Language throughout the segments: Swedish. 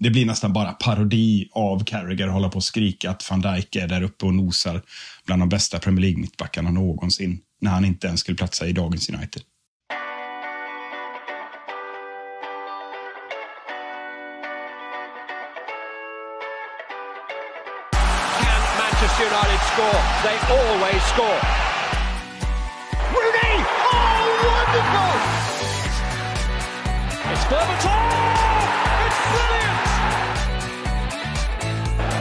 Det blir nästan bara parodi av Carragher hålla på och skrika att van Dijk är där uppe och nosar bland de bästa Premier League-mittbackarna någonsin när han inte ens skulle platsa i dagens United. Can Manchester United score? They always score. Rooney! Oh, wonderful! It's Berbatov! It's brilliant!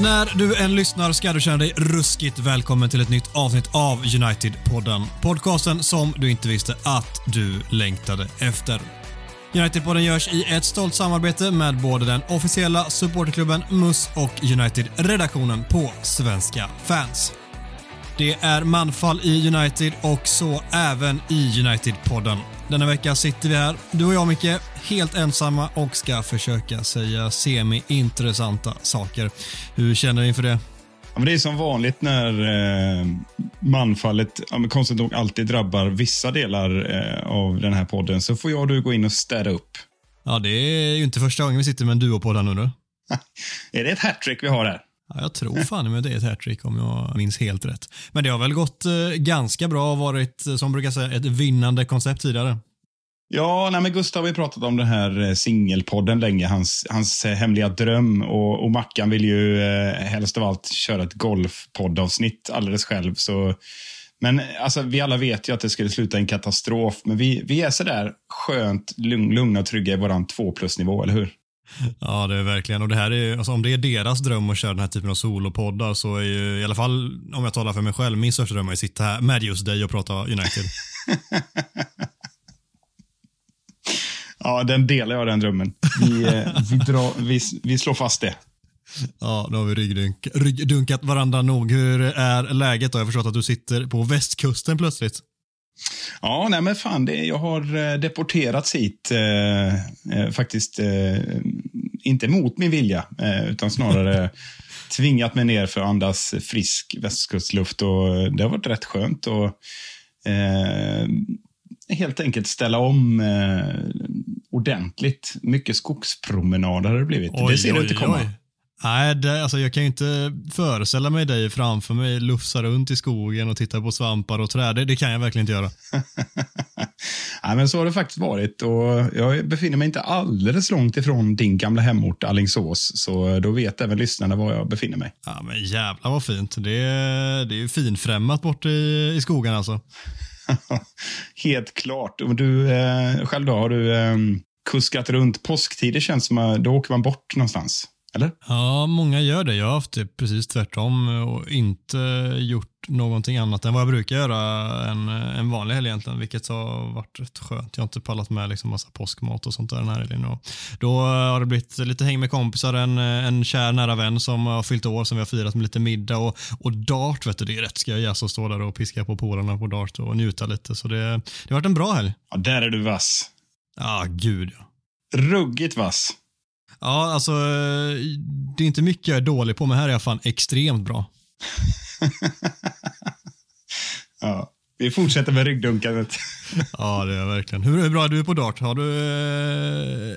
När du än lyssnar ska du känna dig ruskigt välkommen till ett nytt avsnitt av United-podden. Podcasten som du inte visste att du längtade efter. United-podden görs i ett stolt samarbete med både den officiella supporterklubben MUS och United-redaktionen på Svenska fans. Det är manfall i United och så även i United-podden. Denna vecka sitter vi här, du och jag Micke, helt ensamma och ska försöka säga semi-intressanta saker. Hur känner du inför det? Ja, men det är som vanligt när eh, manfallet ja, men konstigt nog alltid drabbar vissa delar eh, av den här podden så får jag och du gå in och städa upp. Ja, det är ju inte första gången vi sitter med en duopodd här nu. då. är det ett hattrick vi har här? Ja, jag tror fan med det är ett hattrick om jag minns helt rätt. Men det har väl gått eh, ganska bra och varit, eh, som brukar säga, ett vinnande koncept tidigare. Ja, nej, men Gustav har ju pratat om den här eh, singelpodden länge, hans, hans eh, hemliga dröm. Och, och Mackan vill ju eh, helst av allt köra ett golfpoddavsnitt alldeles själv. Så, men alltså, vi alla vet ju att det skulle sluta i en katastrof. Men vi, vi är sådär skönt lugn, lugna och trygga i våran två plus-nivå, eller hur? Ja, det är verkligen. Och det här är, alltså, om det är deras dröm att köra den här typen av solopoddar så är ju, i alla fall om jag talar för mig själv, min största dröm är att sitta här med just dig och prata United. Ja, den delar jag, den drömmen. Vi, eh, vi, drar, vi, vi slår fast det. Ja, då har vi ryggdunk, ryggdunkat varandra nog. Hur är läget då? Jag har förstått att du sitter på västkusten plötsligt. Ja, nej men fan, det, jag har eh, deporterats hit. Eh, eh, faktiskt eh, inte mot min vilja, eh, utan snarare tvingat mig ner för att andas frisk västkustluft. Och det har varit rätt skönt. Och, eh, helt enkelt ställa om eh, ordentligt. Mycket skogspromenader har det blivit. det ser du inte komma. Oj. Nej, det, alltså jag kan ju inte föreställa mig dig framför mig lufsa runt i skogen och titta på svampar och träd. Det, det kan jag verkligen inte göra. Nej, men så har det faktiskt varit och jag befinner mig inte alldeles långt ifrån din gamla hemort Alingsås, så då vet även lyssnarna var jag befinner mig. Ja, men jävlar vad fint. Det, det är ju finfrämmat bort i, i skogen alltså. Helt klart. Och du eh, själv då, har du eh, kuskat runt påsktider känns som att då åker man bort någonstans? Eller? Ja, många gör det. Jag har haft det precis tvärtom och inte gjort någonting annat än vad jag brukar göra en, en vanlig helg egentligen, vilket har varit rätt skönt. Jag har inte pallat med liksom massa påskmat och sånt där den här helgen. Och då har det blivit lite häng med kompisar, en, en kär nära vän som har fyllt år som vi har firat med lite middag och, och dart, vet du, det är rätt ska jag stå där och piska på polarna på dart och njuta lite. Så det, det har varit en bra helg. Ja, där är du vass. Ja, gud ja. Ruggigt vass. Ja, alltså det är inte mycket jag är dålig på, men här är jag fan extremt bra. ja, vi fortsätter med ryggdunkandet. ja, det är verkligen. Hur, hur bra är du på dart? Har du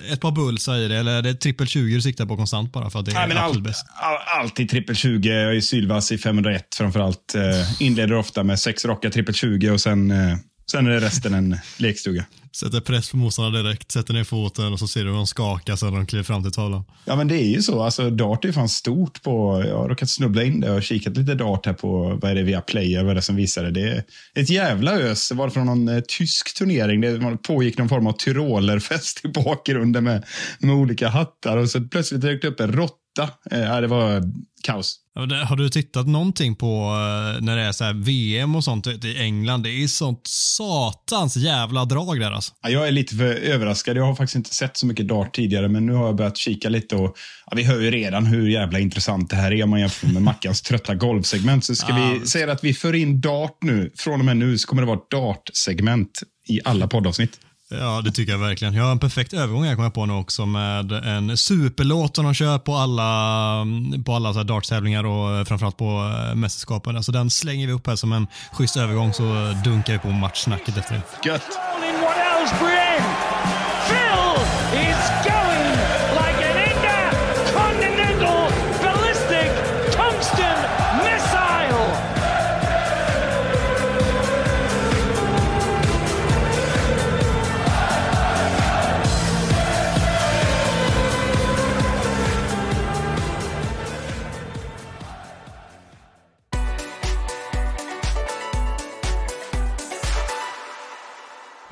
eh, ett par bulsar i det eller är det trippel 20 du siktar på konstant bara för att det är Nej, men absolut bäst? All, alltid trippel 20. Jag är sylvass i 501 framförallt. Eh, inleder ofta med sex raka trippel 20 och sen eh, Sen är resten en lekstuga. Sätter press på motståndarna direkt, sätter ner foten och så ser du hur de skakar sen de kliver fram till tavlan. Ja, men det är ju så. Alltså, dart är fan stort på... Jag har råkat snubbla in det. Har kikat lite dart här på, vad är det, via Player, vad är det som visar det. Det är ett jävla ös. Det var från någon eh, tysk turnering. Det pågick någon form av tyrolerfest i bakgrunden med, med olika hattar och så plötsligt dök det upp en råtta sista. Eh, det var kaos. Har du tittat någonting på eh, när det är så VM och sånt i England? Det är sånt satans jävla drag där alltså. Jag är lite för överraskad. Jag har faktiskt inte sett så mycket dart tidigare, men nu har jag börjat kika lite och ja, vi hör ju redan hur jävla intressant det här är om man jämför med Mackans trötta golfsegment. Så ska vi säga att vi för in dart nu. Från och med nu så kommer det vara dart-segment i alla poddavsnitt. Ja, det tycker jag verkligen. Jag har en perfekt övergång jag kommer på nu också med en superlåt som de kör på alla, på alla så dartstävlingar och eh, framförallt på eh, mästerskapen. Alltså den slänger vi upp här som en schysst övergång så dunkar vi på matchsnacket efter det. Gött!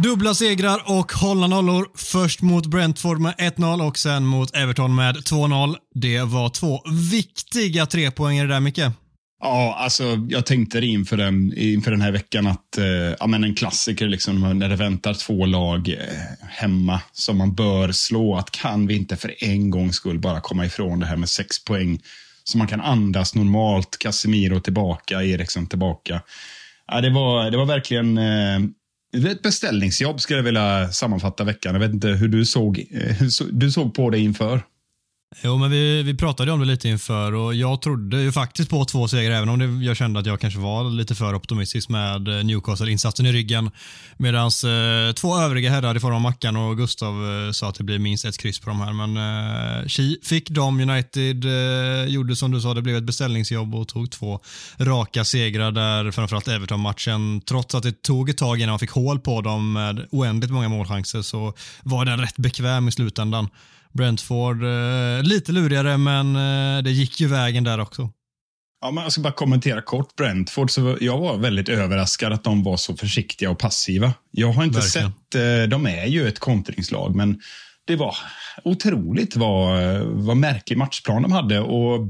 Dubbla segrar och hållna nollor. Först mot Brentford med 1-0 och sen mot Everton med 2-0. Det var två viktiga trepoängare där, Micke. Ja, alltså jag tänkte inför den, inför den här veckan att eh, ja, men en klassiker liksom, när det väntar två lag eh, hemma som man bör slå. Att kan vi inte för en gångs skull bara komma ifrån det här med sex poäng så man kan andas normalt. Casemiro tillbaka, Eriksson tillbaka. Ja, det, var, det var verkligen eh, det är ett beställningsjobb skulle jag vilja sammanfatta veckan. Jag vet inte hur du såg, eh, hur du såg på det inför. Jo, men vi, vi pratade om det lite inför och jag trodde ju faktiskt på två segrar även om det, jag kände att jag kanske var lite för optimistisk med eh, Newcastle-insatsen i ryggen. Medan eh, två övriga herrar i form av Mackan och Gustav eh, sa att det blir minst ett kryss på de här. Men eh, fick de, United eh, gjorde som du sa, det blev ett beställningsjobb och tog två raka segrar där framförallt Everton-matchen, trots att det tog ett tag innan man fick hål på dem med oändligt många målchanser så var den rätt bekväm i slutändan. Brentford eh, lite lurigare, men eh, det gick ju vägen där också. Ja, men jag ska bara kommentera kort Brentford. Så jag var väldigt överraskad att de var så försiktiga och passiva. Jag har inte Verkligen. sett, eh, de är ju ett kontringslag, men det var otroligt vad, vad märklig matchplan de hade. Och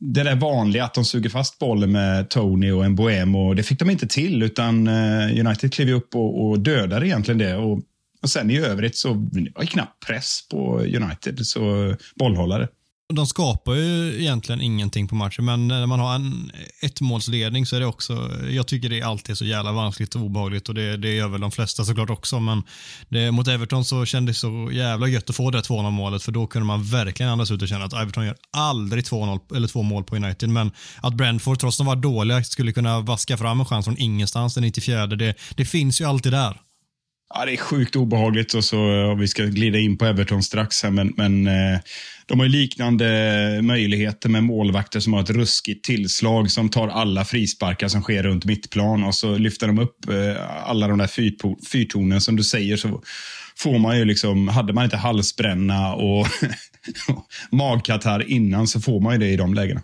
det där vanliga att de suger fast bollen med Tony och en bohem och det fick de inte till utan United klev upp och, och dödade egentligen det. Och och sen i övrigt så var det knappt press på United, så bollhållare. De skapar ju egentligen ingenting på matchen, men när man har en ettmålsledning så är det också, jag tycker det är alltid så jävla vanskligt och obehagligt och det, det gör väl de flesta såklart också, men det, mot Everton så kändes det så jävla gött att få det 2-0 målet för då kunde man verkligen andas ut och känna att Everton gör aldrig 2-0 eller två mål på United, men att Brentford trots att de var dåliga skulle kunna vaska fram en chans från ingenstans den 94, det, det finns ju alltid där. Ja, det är sjukt obehagligt och så eh, och vi ska glida in på Everton strax här, men, men eh, de har liknande möjligheter med målvakter som har ett ruskigt tillslag som tar alla frisparkar som sker runt mittplan och så lyfter de upp eh, alla de där fyrtornen som du säger så får man ju liksom, hade man inte halsbränna och magkatarr innan så får man ju det i de lägena.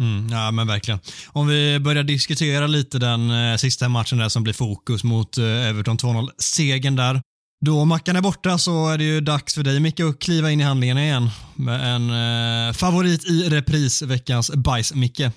Mm, ja men verkligen. Om vi börjar diskutera lite den eh, sista matchen där som blir fokus mot eh, Everton 2-0-segern där. Då Mackan är borta så är det ju dags för dig Micke att kliva in i handlingen igen med en eh, favorit i repris, veckans bajs-Micke.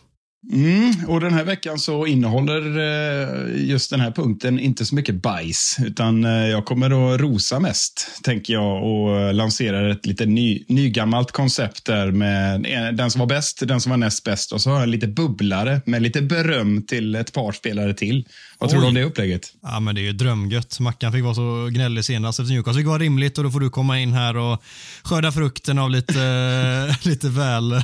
Mm, och den här veckan så innehåller eh, just den här punkten inte så mycket bajs, utan eh, jag kommer att rosa mest, tänker jag, och eh, lanserar ett lite ny, nygammalt koncept där med eh, den som var bäst, den som var näst bäst och så har jag lite bubblare med lite beröm till ett par spelare till. Vad tror du om det upplägget? Ja, men det är ju drömgött. Mackan fick vara så gnällig senast efter Newcastle. Det var rimligt och då får du komma in här och skörda frukten av lite, lite väl eh,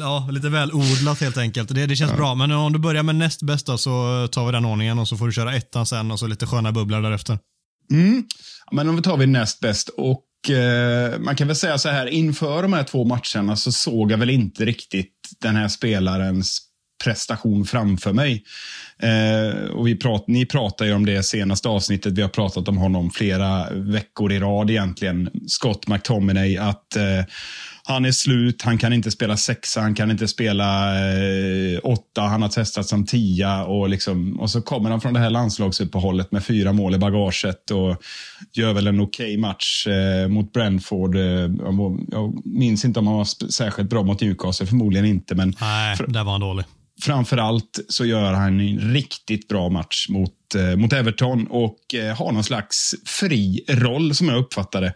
ja, lite väl odlat helt enkelt. Det, det känns ja. bra. Men om du börjar med näst bästa så tar vi den ordningen och så får du köra ettan sen och så lite sköna bubblor därefter. Mm. Men om vi tar vi näst bäst och eh, man kan väl säga så här inför de här två matcherna så såg jag väl inte riktigt den här spelarens prestation framför mig. Eh, och vi prat, ni pratar ju om det senaste avsnittet. Vi har pratat om honom flera veckor i rad egentligen. Scott McTominay. Att eh, han är slut, han kan inte spela sexa, han kan inte spela eh, åtta, han har testat som tia och, liksom, och så kommer han från det här landslagsuppehållet med fyra mål i bagaget och gör väl en okej okay match eh, mot Brentford. Eh, jag minns inte om han var särskilt bra mot Newcastle, förmodligen inte. Men Nej, där var han dålig. Framför allt så gör han en riktigt bra match mot Eh, mot Everton och eh, har någon slags fri roll som jag uppfattar det.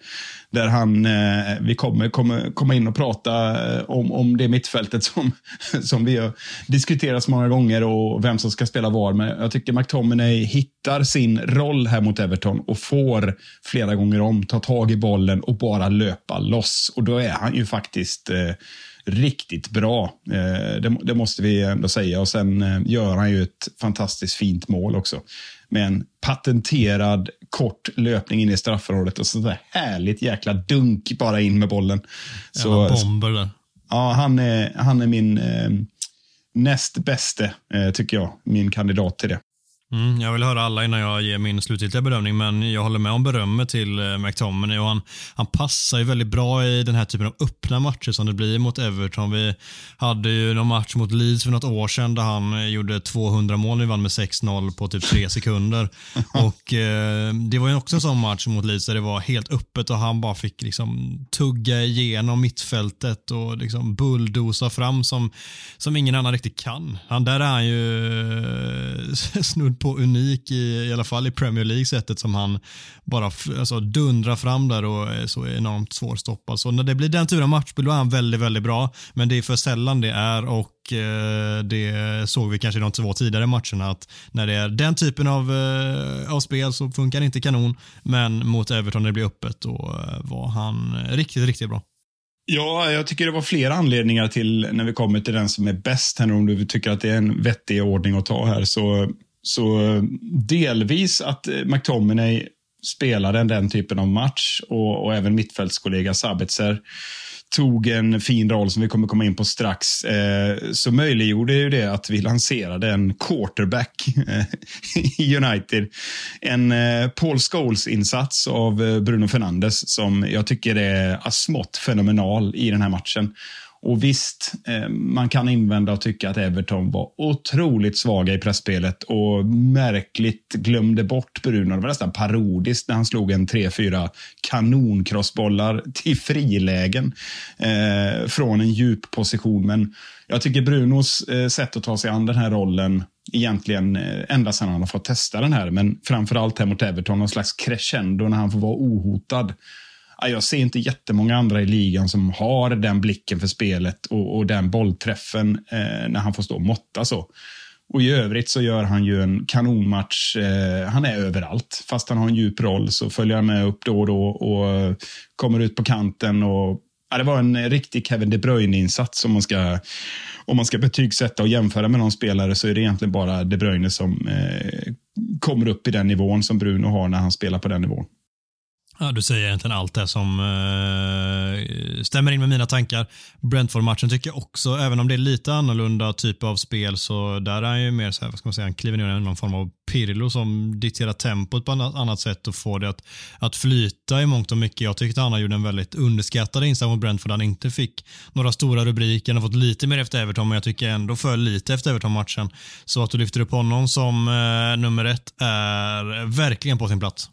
Där han, eh, vi kommer, kommer komma in och prata eh, om, om det mittfältet som, som vi har diskuterat så många gånger och vem som ska spela var. Men jag tycker McTominay hittar sin roll här mot Everton och får flera gånger om ta tag i bollen och bara löpa loss. Och då är han ju faktiskt eh, riktigt bra. Eh, det, det, måste vi ändå säga. Och sen eh, gör han ju ett fantastiskt fint mål också. Med en patenterad kort löpning in i straffområdet och sådär härligt jäkla dunk bara in med bollen. Så, bomber där. Ja, han är, han är min eh, näst bäste, eh, tycker jag. Min kandidat till det. Mm, jag vill höra alla innan jag ger min slutgiltiga bedömning, men jag håller med om berömmet till eh, McTominay och han, han passar ju väldigt bra i den här typen av öppna matcher som det blir mot Everton. Vi hade ju någon match mot Leeds för något år sedan där han eh, gjorde 200 mål. Vi vann med 6-0 på typ tre sekunder. och eh, Det var ju också en sån match mot Leeds där det var helt öppet och han bara fick liksom tugga igenom mittfältet och liksom bulldosa fram som, som ingen annan riktigt kan. Han, där är han ju eh, snudd på unik i, i alla fall i Premier League sättet som han bara alltså, dundrar fram där och är så enormt svårstoppad. Så när det blir den typen av matchbild då är han väldigt, väldigt bra. Men det är för sällan det är och eh, det såg vi kanske i de två tidigare matcherna att när det är den typen av, eh, av spel så funkar det inte kanon. Men mot Everton när det blir öppet då eh, var han riktigt, riktigt bra. Ja, jag tycker det var flera anledningar till när vi kommer till den som är bäst. Här, om du tycker att det är en vettig ordning att ta här så så eh, delvis att eh, McTominay spelade den typen av match och, och även mittfältskollega Sabitzer tog en fin roll som vi kommer komma in på strax, eh, så möjliggjorde ju det att vi lanserade en quarterback eh, i United. En eh, Paul Scholes-insats av eh, Bruno Fernandes som jag tycker är smått fenomenal i den här matchen. Och visst, eh, man kan invända och tycka att Everton var otroligt svaga i pressspelet och märkligt glömde bort Bruno. Det var nästan parodiskt när han slog en 3-4 kanonkrossbollar till frilägen eh, från en djup position. Men jag tycker Brunos eh, sätt att ta sig an den här rollen egentligen eh, ända sedan han har fått testa den här, men framför allt här mot Everton, någon slags crescendo när han får vara ohotad jag ser inte jättemånga andra i ligan som har den blicken för spelet och, och den bollträffen eh, när han får stå och måtta så. Och i övrigt så gör han ju en kanonmatch. Eh, han är överallt. Fast han har en djup roll så följer han med upp då och då och kommer ut på kanten. Och, ja, det var en riktig Kevin De Bruyne-insats om man ska om man ska betygsätta och jämföra med någon spelare så är det egentligen bara De Bruyne som eh, kommer upp i den nivån som Bruno har när han spelar på den nivån. Ja, du säger egentligen allt det som uh, stämmer in med mina tankar. Brentford-matchen tycker jag också, även om det är lite annorlunda typ av spel, så där är han ju mer så här, vad ska man säga, han kliver ner i någon form av Pirlo som dikterar tempot på ett annat sätt och får det att, att flyta i mångt och mycket. Jag tyckte han gjorde en väldigt underskattad insats mot Brentford. Han inte fick några stora rubriker, han har fått lite mer efter Everton, men jag tycker ändå för lite efter Everton-matchen. Så att du lyfter upp honom som uh, nummer ett är verkligen på sin plats.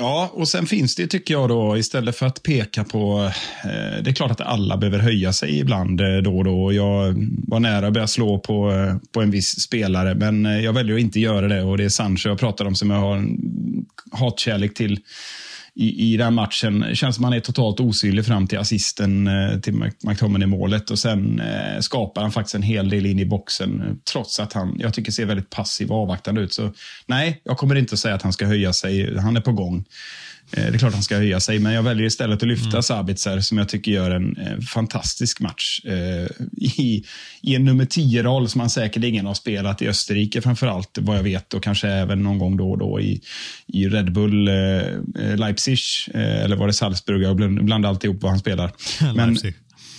Ja, och sen finns det tycker jag då istället för att peka på. Eh, det är klart att alla behöver höja sig ibland eh, då och då. Jag var nära att börja slå på, eh, på en viss spelare, men eh, jag väljer att inte göra det och det är Sancho jag pratar om som jag har en hatkärlek till i, i den matchen. Det känns som han är totalt osynlig fram till assisten eh, till McTominay-målet och sen eh, skapar han faktiskt en hel del in i boxen eh, trots att han, jag tycker, ser väldigt passiv och avvaktande ut. Så nej, jag kommer inte att säga att han ska höja sig. Han är på gång. Eh, det är klart han ska höja sig, men jag väljer istället att lyfta mm. Sabitzer som jag tycker gör en eh, fantastisk match. Eh, i, I en nummer 10-roll som han säkerligen har spelat i Österrike framför allt, vad jag vet, och kanske även någon gång då och då i, i Red Bull eh, Leipzig, eller var det Salzburg, jag blandar alltihop vad han spelar. men,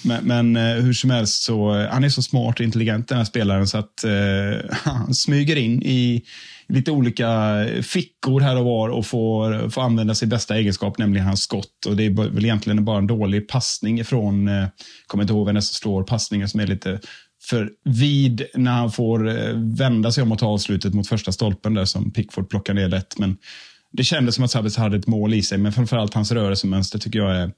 Men, men eh, hur som helst, så, han är så smart och intelligent den här spelaren så att eh, han smyger in i lite olika fickor här och var och får, får använda sin bästa egenskap, nämligen hans skott. Och Det är väl egentligen bara en dålig passning ifrån, eh, kommer inte ihåg vem det som slår passningen som är lite för vid när han får eh, vända sig om och ta avslutet mot första stolpen där som Pickford plockar ner lätt. Men det kändes som att Sabitz hade ett mål i sig, men framförallt hans rörelsemönster tycker jag är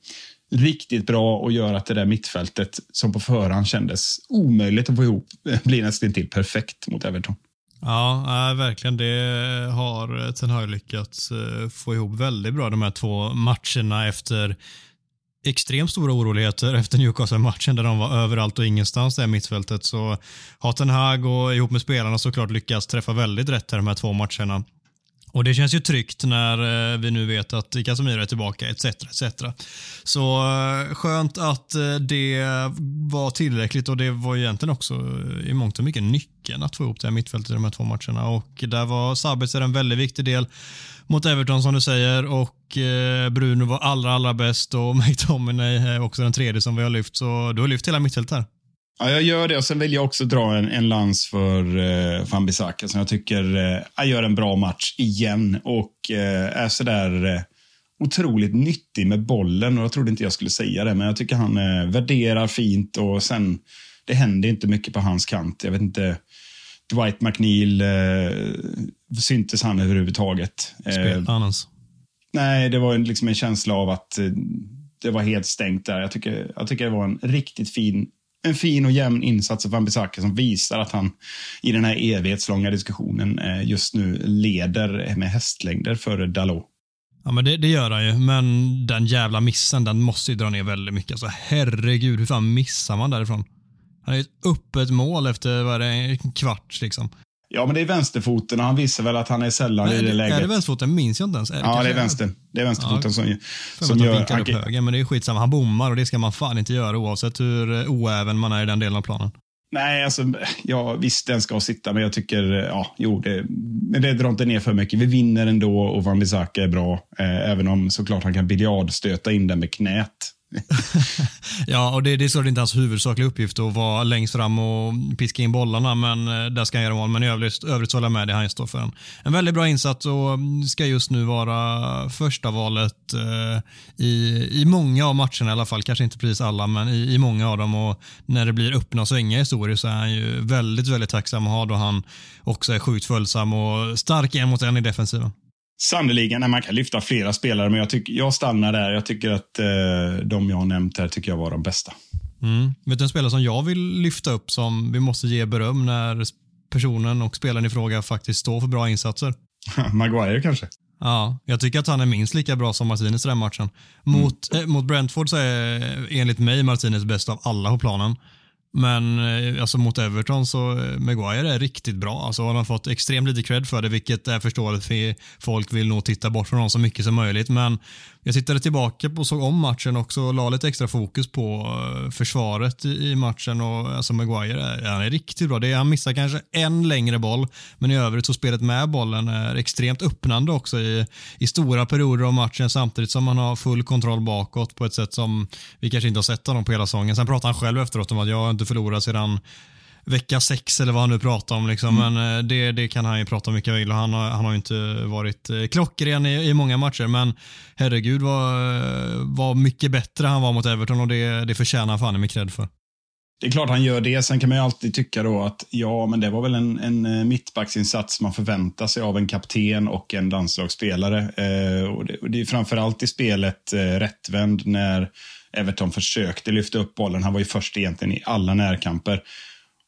riktigt bra och gör att det där mittfältet som på förhand kändes omöjligt att få ihop blir nästan till perfekt mot Everton. Ja, verkligen. Det har eh, Ten Hag lyckats eh, få ihop väldigt bra de här två matcherna efter extremt stora oroligheter efter Newcastle-matchen där de var överallt och ingenstans där mittfältet så har Ten Hag och ihop med spelarna såklart lyckats träffa väldigt rätt här de här två matcherna. Och Det känns ju tryggt när eh, vi nu vet att Casemiro är tillbaka etc. etc. Så skönt att det var tillräckligt och det var egentligen också i mångt och mycket nyckeln att få ihop det här mittfältet i de här två matcherna. Och där var Sabitzer en väldigt viktig del mot Everton som du säger och eh, Bruno var allra, allra bäst och McTominay är också den tredje som vi har lyft. Så du har lyft hela mittfältet här. Ja, jag gör det och sen vill jag också dra en, en lans för eh, Fambisaka som jag tycker eh, gör en bra match igen och eh, är sådär eh, otroligt nyttig med bollen. Och Jag trodde inte jag skulle säga det, men jag tycker han eh, värderar fint och sen det händer inte mycket på hans kant. Jag vet inte. Dwight McNeil, eh, syntes han överhuvudtaget? Eh, Spelade han ens? Nej, det var liksom en känsla av att eh, det var helt stängt där. Jag tycker, jag tycker det var en riktigt fin en fin och jämn insats av Wan-Bissaka som visar att han i den här evighetslånga diskussionen eh, just nu leder med hästlängder före Dalot. Ja, men det, det, gör han ju, men den jävla missen, den måste ju dra ner väldigt mycket. Alltså, herregud, hur fan missar man därifrån? Han är ett öppet mål efter vad är det, en kvart. Liksom. Ja, men det är vänsterfoten och han visar väl att han är sällan Nej, i det läget. Är det vänsterfoten? minns jag inte ens. Är det ja, det är vänster. Det är vänsterfoten ja, som, som gör... Han upp höger, men det är skitsamma. Han bommar och det ska man fan inte göra oavsett hur oäven man är i den delen av planen. Nej, alltså, ja, visst den ska sitta, men jag tycker, ja, jo, det, men det drar inte ner för mycket. Vi vinner ändå och Van Bissaka är bra, eh, även om såklart han kan biljardstöta in den med knät. ja, och det, det är så det är inte hans huvudsakliga uppgift att vara längst fram och piska in bollarna, men eh, där ska han göra mål. Men i övrigt, övrigt så håller jag med dig. han står för. En, en väldigt bra insats och ska just nu vara första valet eh, i, i många av matcherna i alla fall. Kanske inte precis alla, men i, i många av dem. Och när det blir öppna svängar historier så är han ju väldigt, väldigt tacksam att ha då han också är sjukt följsam och stark en mot en i defensiven. Sannerligen, man kan lyfta flera spelare, men jag, tycker, jag stannar där. Jag tycker att eh, de jag har nämnt här tycker jag var de bästa. Mm. Vet du en spelare som jag vill lyfta upp som vi måste ge beröm när personen och spelaren i fråga faktiskt står för bra insatser? Maguire kanske? Ja, jag tycker att han är minst lika bra som Martinez i den matchen. Mot, mm. eh, mot Brentford så är enligt mig Martinez bäst av alla på planen. Men eh, alltså mot Everton så eh, Maguire är riktigt bra. Alltså han har fått extremt lite cred för det, vilket är förståeligt för folk vill nog titta bort från honom så mycket som möjligt. Men jag tittade tillbaka och såg om matchen också och la lite extra fokus på eh, försvaret i matchen och alltså Maguire han är riktigt bra. Det är, han missar kanske en längre boll, men i övrigt så spelet med bollen är extremt öppnande också i, i stora perioder av matchen samtidigt som han har full kontroll bakåt på ett sätt som vi kanske inte har sett honom på hela säsongen. Sen pratar han själv efteråt om att jag inte förlorat sedan vecka sex eller vad han nu pratar om. Liksom. Mm. Men eh, det, det kan han ju prata mycket vill. Han har, han har inte varit eh, klockren i, i många matcher, men herregud vad, vad mycket bättre han var mot Everton och det, det förtjänar han fan med cred för. Det är klart han gör det. Sen kan man ju alltid tycka då att ja, men det var väl en, en eh, mittbacksinsats man förväntar sig av en kapten och en landslagsspelare. Eh, och, det, och det är framförallt i spelet eh, rättvänd när Everton försökte lyfta upp bollen. Han var ju först egentligen i alla närkamper.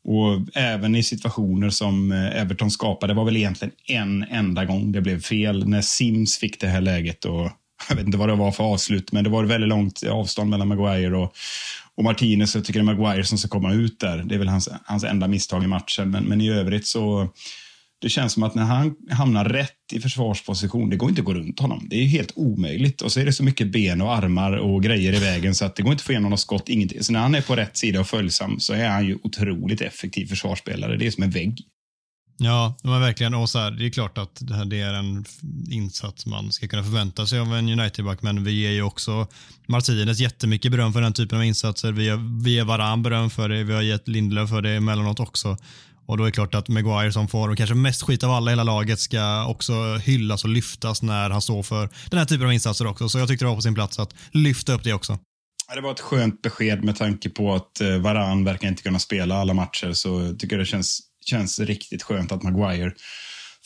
Och även i situationer som eh, Everton skapade, var väl egentligen en enda gång det blev fel. När Sims fick det här läget och jag vet inte vad det var för avslut, men det var väldigt långt avstånd mellan Maguire och, och Martinez. Jag tycker det är Maguire som ska komma ut där. Det är väl hans, hans enda misstag i matchen, men, men i övrigt så det känns som att när han hamnar rätt i försvarsposition, det går inte att gå runt honom. Det är helt omöjligt. Och så är det så mycket ben och armar och grejer i vägen så att det går inte att få igenom något skott, ingenting. Så när han är på rätt sida och följsam så är han ju otroligt effektiv försvarsspelare. Det är som en vägg. Ja, men verkligen. Och så här, det är klart att det, här, det är en insats man ska kunna förvänta sig av en United-back, men vi ger ju också Martinez jättemycket beröm för den typen av insatser. Vi, ger, vi ger Varann beröm för det, vi har gett Lindelöf för det emellanåt också. Och då är det klart att Maguire som får och kanske mest skit av alla i hela laget ska också hyllas och lyftas när han står för den här typen av insatser också. Så jag tyckte det var på sin plats att lyfta upp det också. Det var ett skönt besked med tanke på att eh, Varann verkar inte kunna spela alla matcher. Så jag tycker det känns, känns riktigt skönt att Maguire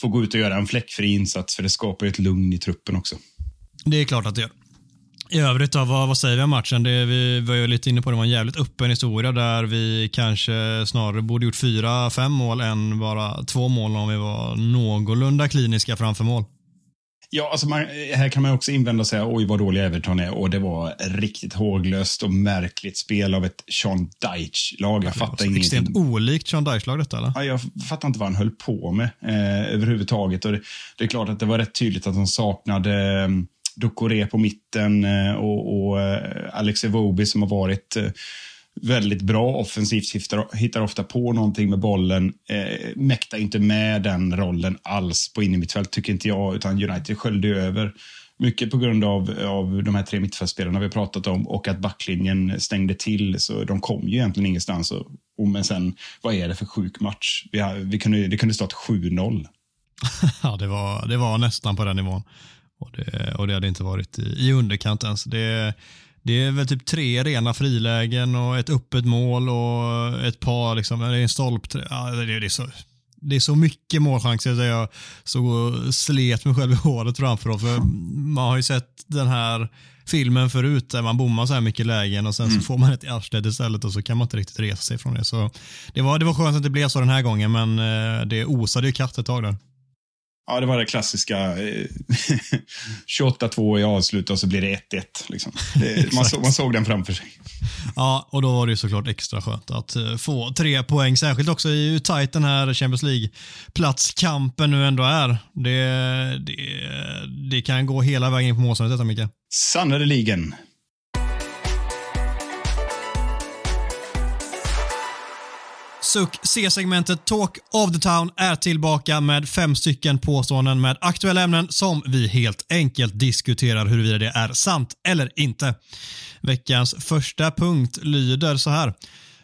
får gå ut och göra en fläckfri insats. För det skapar ju ett lugn i truppen också. Det är klart att det gör. I övrigt då, vad, vad säger vi om matchen? Det, vi var ju lite inne på det var en jävligt öppen historia där vi kanske snarare borde gjort fyra, fem mål än bara två mål om vi var någorlunda kliniska framför mål. Ja, alltså man, här kan man också invända och säga oj vad dålig Everton är och det var riktigt håglöst och märkligt spel av ett Sean Dyche-lag. Jag fattar ingenting. Extremt olikt Sean Dyche-lag detta eller? Ja, jag fattar inte vad han höll på med eh, överhuvudtaget. Och det, det, är klart att det var rätt tydligt att de saknade eh, Ducoré på mitten eh, och, och eh, Alex Evobi som har varit eh, väldigt bra offensivt, hittar, hittar ofta på någonting med bollen. Eh, mäktar inte med den rollen alls på innermittfält, tycker inte jag, utan United sköljde över. Mycket på grund av, av de här tre mittfältspelarna vi pratat om och att backlinjen stängde till, så de kom ju egentligen ingenstans. Och, och men sen, vad är det för sjuk match? Vi, vi kunde, det kunde stått 7-0. ja, det var, det var nästan på den nivån. Och det, och det hade inte varit i, i underkant ens. Det, det är väl typ tre rena frilägen och ett öppet mål och ett par, liksom, det är en stolp. Ja, det, det, är så, det är så mycket målchanser där jag såg och slet mig själv i håret framför. För man har ju sett den här filmen förut där man bommar så här mycket lägen och sen mm. så får man ett i arslet istället och så kan man inte riktigt resa sig från det. Så det var, det var skönt att det blev så den här gången men eh, det osade ju katt ett tag där. Ja, det var det klassiska. Eh, 28-2 i avslut och så blir det 1-1. Liksom. man, så, man, såg den framför sig. Ja, och då var det såklart extra skönt att uh, få tre poäng. Särskilt också i hur tajt den här Champions League-platskampen nu ändå är. Det, det, det kan gå hela vägen in på målsnöret detta, Micke. Sannerligen. Suck C-segmentet Talk of the Town är tillbaka med fem stycken påståenden med aktuella ämnen som vi helt enkelt diskuterar huruvida det är sant eller inte. Veckans första punkt lyder så här.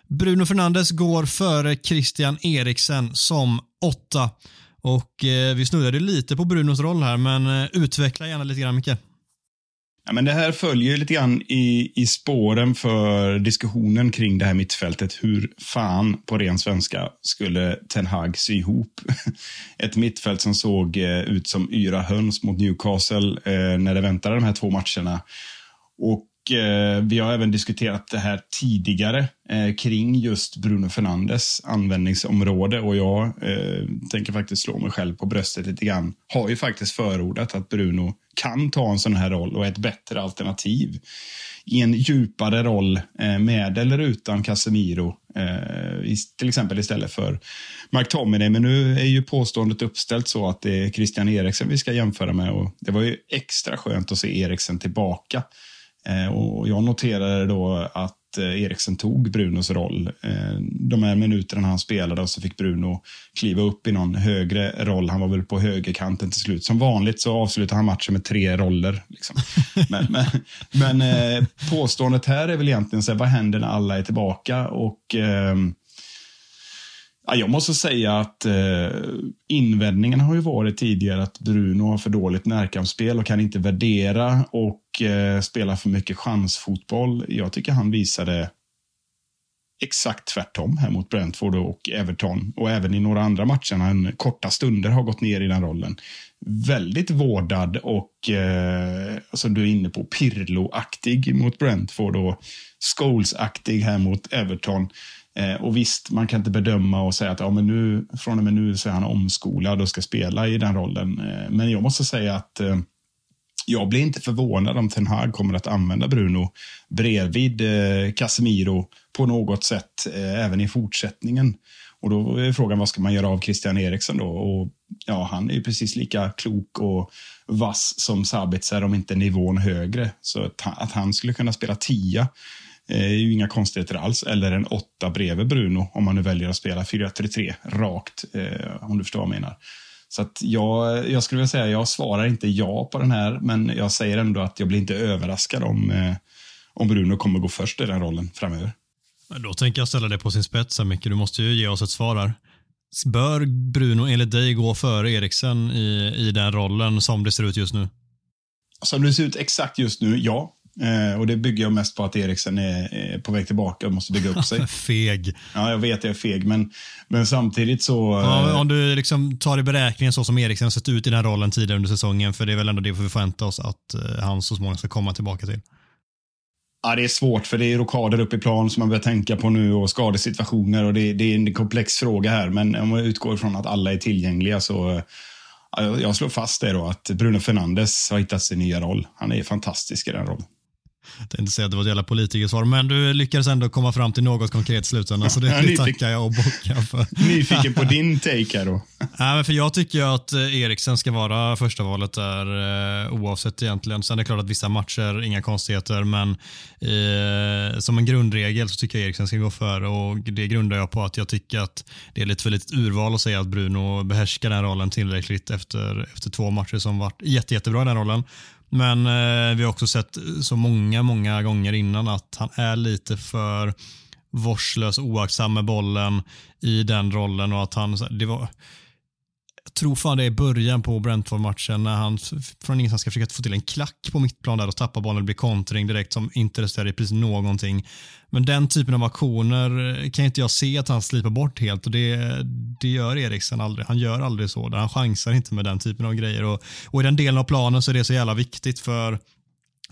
Bruno Fernandes går före Christian Eriksen som åtta. Och eh, vi snurrade lite på Brunos roll här, men eh, utveckla gärna lite grann, Micke. Ja, men det här följer lite grann i, i spåren för diskussionen kring det här mittfältet. Hur fan, på ren svenska, skulle Ten Hag sy ihop ett mittfält som såg eh, ut som yra höns mot Newcastle eh, när det väntade de här två matcherna. Och Eh, vi har även diskuterat det här tidigare eh, kring just Bruno Fernandes användningsområde och jag eh, tänker faktiskt slå mig själv på bröstet lite grann. Har ju faktiskt förordat att Bruno kan ta en sån här roll och är ett bättre alternativ i en djupare roll eh, med eller utan Casemiro. Eh, till exempel istället för McTominay. Men nu är ju påståendet uppställt så att det är Christian Eriksen vi ska jämföra med och det var ju extra skönt att se Eriksen tillbaka. Eh, och jag noterade då att Eh, Eriksen tog Brunos roll. Eh, de här minuterna han spelade och så fick Bruno kliva upp i någon högre roll. Han var väl på högerkanten till slut. Som vanligt så avslutade han matchen med tre roller. Liksom. Men, men, men påståendet här är väl egentligen så här, vad händer när alla är tillbaka? Och eh, Ja, jag måste säga att eh, invändningen har ju varit tidigare att Bruno har för dåligt närkampsspel och kan inte värdera och eh, spela för mycket chansfotboll. Jag tycker han visade exakt tvärtom här mot Brentford och Everton och även i några andra matcher när han korta stunder har gått ner i den rollen. Väldigt vårdad och eh, som du är inne på Pirlo-aktig mot Brentford och Scholes-aktig här mot Everton. Eh, och visst, man kan inte bedöma och säga att ja, men nu, från och med nu så är han omskolad och ska spela i den rollen. Eh, men jag måste säga att eh, jag blir inte förvånad om Ten Hag kommer att använda Bruno bredvid eh, Casemiro på något sätt eh, även i fortsättningen. Och då är frågan vad ska man göra av Christian Eriksen då? Och, ja, han är ju precis lika klok och vass som Sabitzer om inte nivån högre. Så att, att han skulle kunna spela tia är ju inga konstigheter alls. Eller en åtta bredvid Bruno om man nu väljer att spela 4-3-3 rakt, eh, om du förstår vad jag menar. Så att jag, jag skulle vilja säga, jag svarar inte ja på den här, men jag säger ändå att jag blir inte överraskad om, eh, om Bruno kommer gå först i den rollen framöver. Då tänker jag ställa det på sin spets, Micke. Du måste ju ge oss ett svar här. Bör Bruno enligt dig gå före Eriksen i, i den rollen som det ser ut just nu? Som det ser ut exakt just nu, ja. Eh, och Det bygger jag mest på att Eriksen är, är på väg tillbaka och måste bygga upp sig. feg. Ja, jag vet jag är feg, men, men samtidigt så... Ja, eh, om du liksom tar i beräkningen så som Eriksen har sett ut i den här rollen tidigare under säsongen, för det är väl ändå det vi förväntar oss att eh, han så småningom ska komma tillbaka till. Ja, det är svårt för det är rockader upp i plan som man behöver tänka på nu och skadesituationer och det, det är en komplex fråga här. Men om man utgår från att alla är tillgängliga så ja, jag slår fast det då att Bruno Fernandes har hittat sin nya roll. Han är fantastisk i den rollen. Jag tänkte säga att det var ett jävla politikersvar, men du lyckades ändå komma fram till något konkret i slutändan, så det, det tackar jag och bockar för. Nyfiken på din take här då? Nej, men för jag tycker att eh, Eriksen ska vara första valet där eh, oavsett egentligen. Sen är det klart att vissa matcher, inga konstigheter, men eh, som en grundregel så tycker jag Eriksen ska gå före och det grundar jag på att jag tycker att det är lite för litet urval att säga att Bruno behärskar den rollen tillräckligt efter, efter två matcher som varit jätte, jättebra i den rollen. Men eh, vi har också sett så många, många gånger innan att han är lite för vårdslös, oaktsam med bollen i den rollen och att han, det var, jag tror fan det är början på Brentford-matchen när han från ingenstans ska försöka få till en klack på mittplan där och tappa bollen och blir kontring direkt som inte resulterar i precis någonting. Men den typen av aktioner eh, kan inte jag se att han slipar bort helt och det, det gör Eriksen aldrig. Han gör aldrig så. Han chansar inte med den typen av grejer och, och i den delen av planen så är det så jävla viktigt för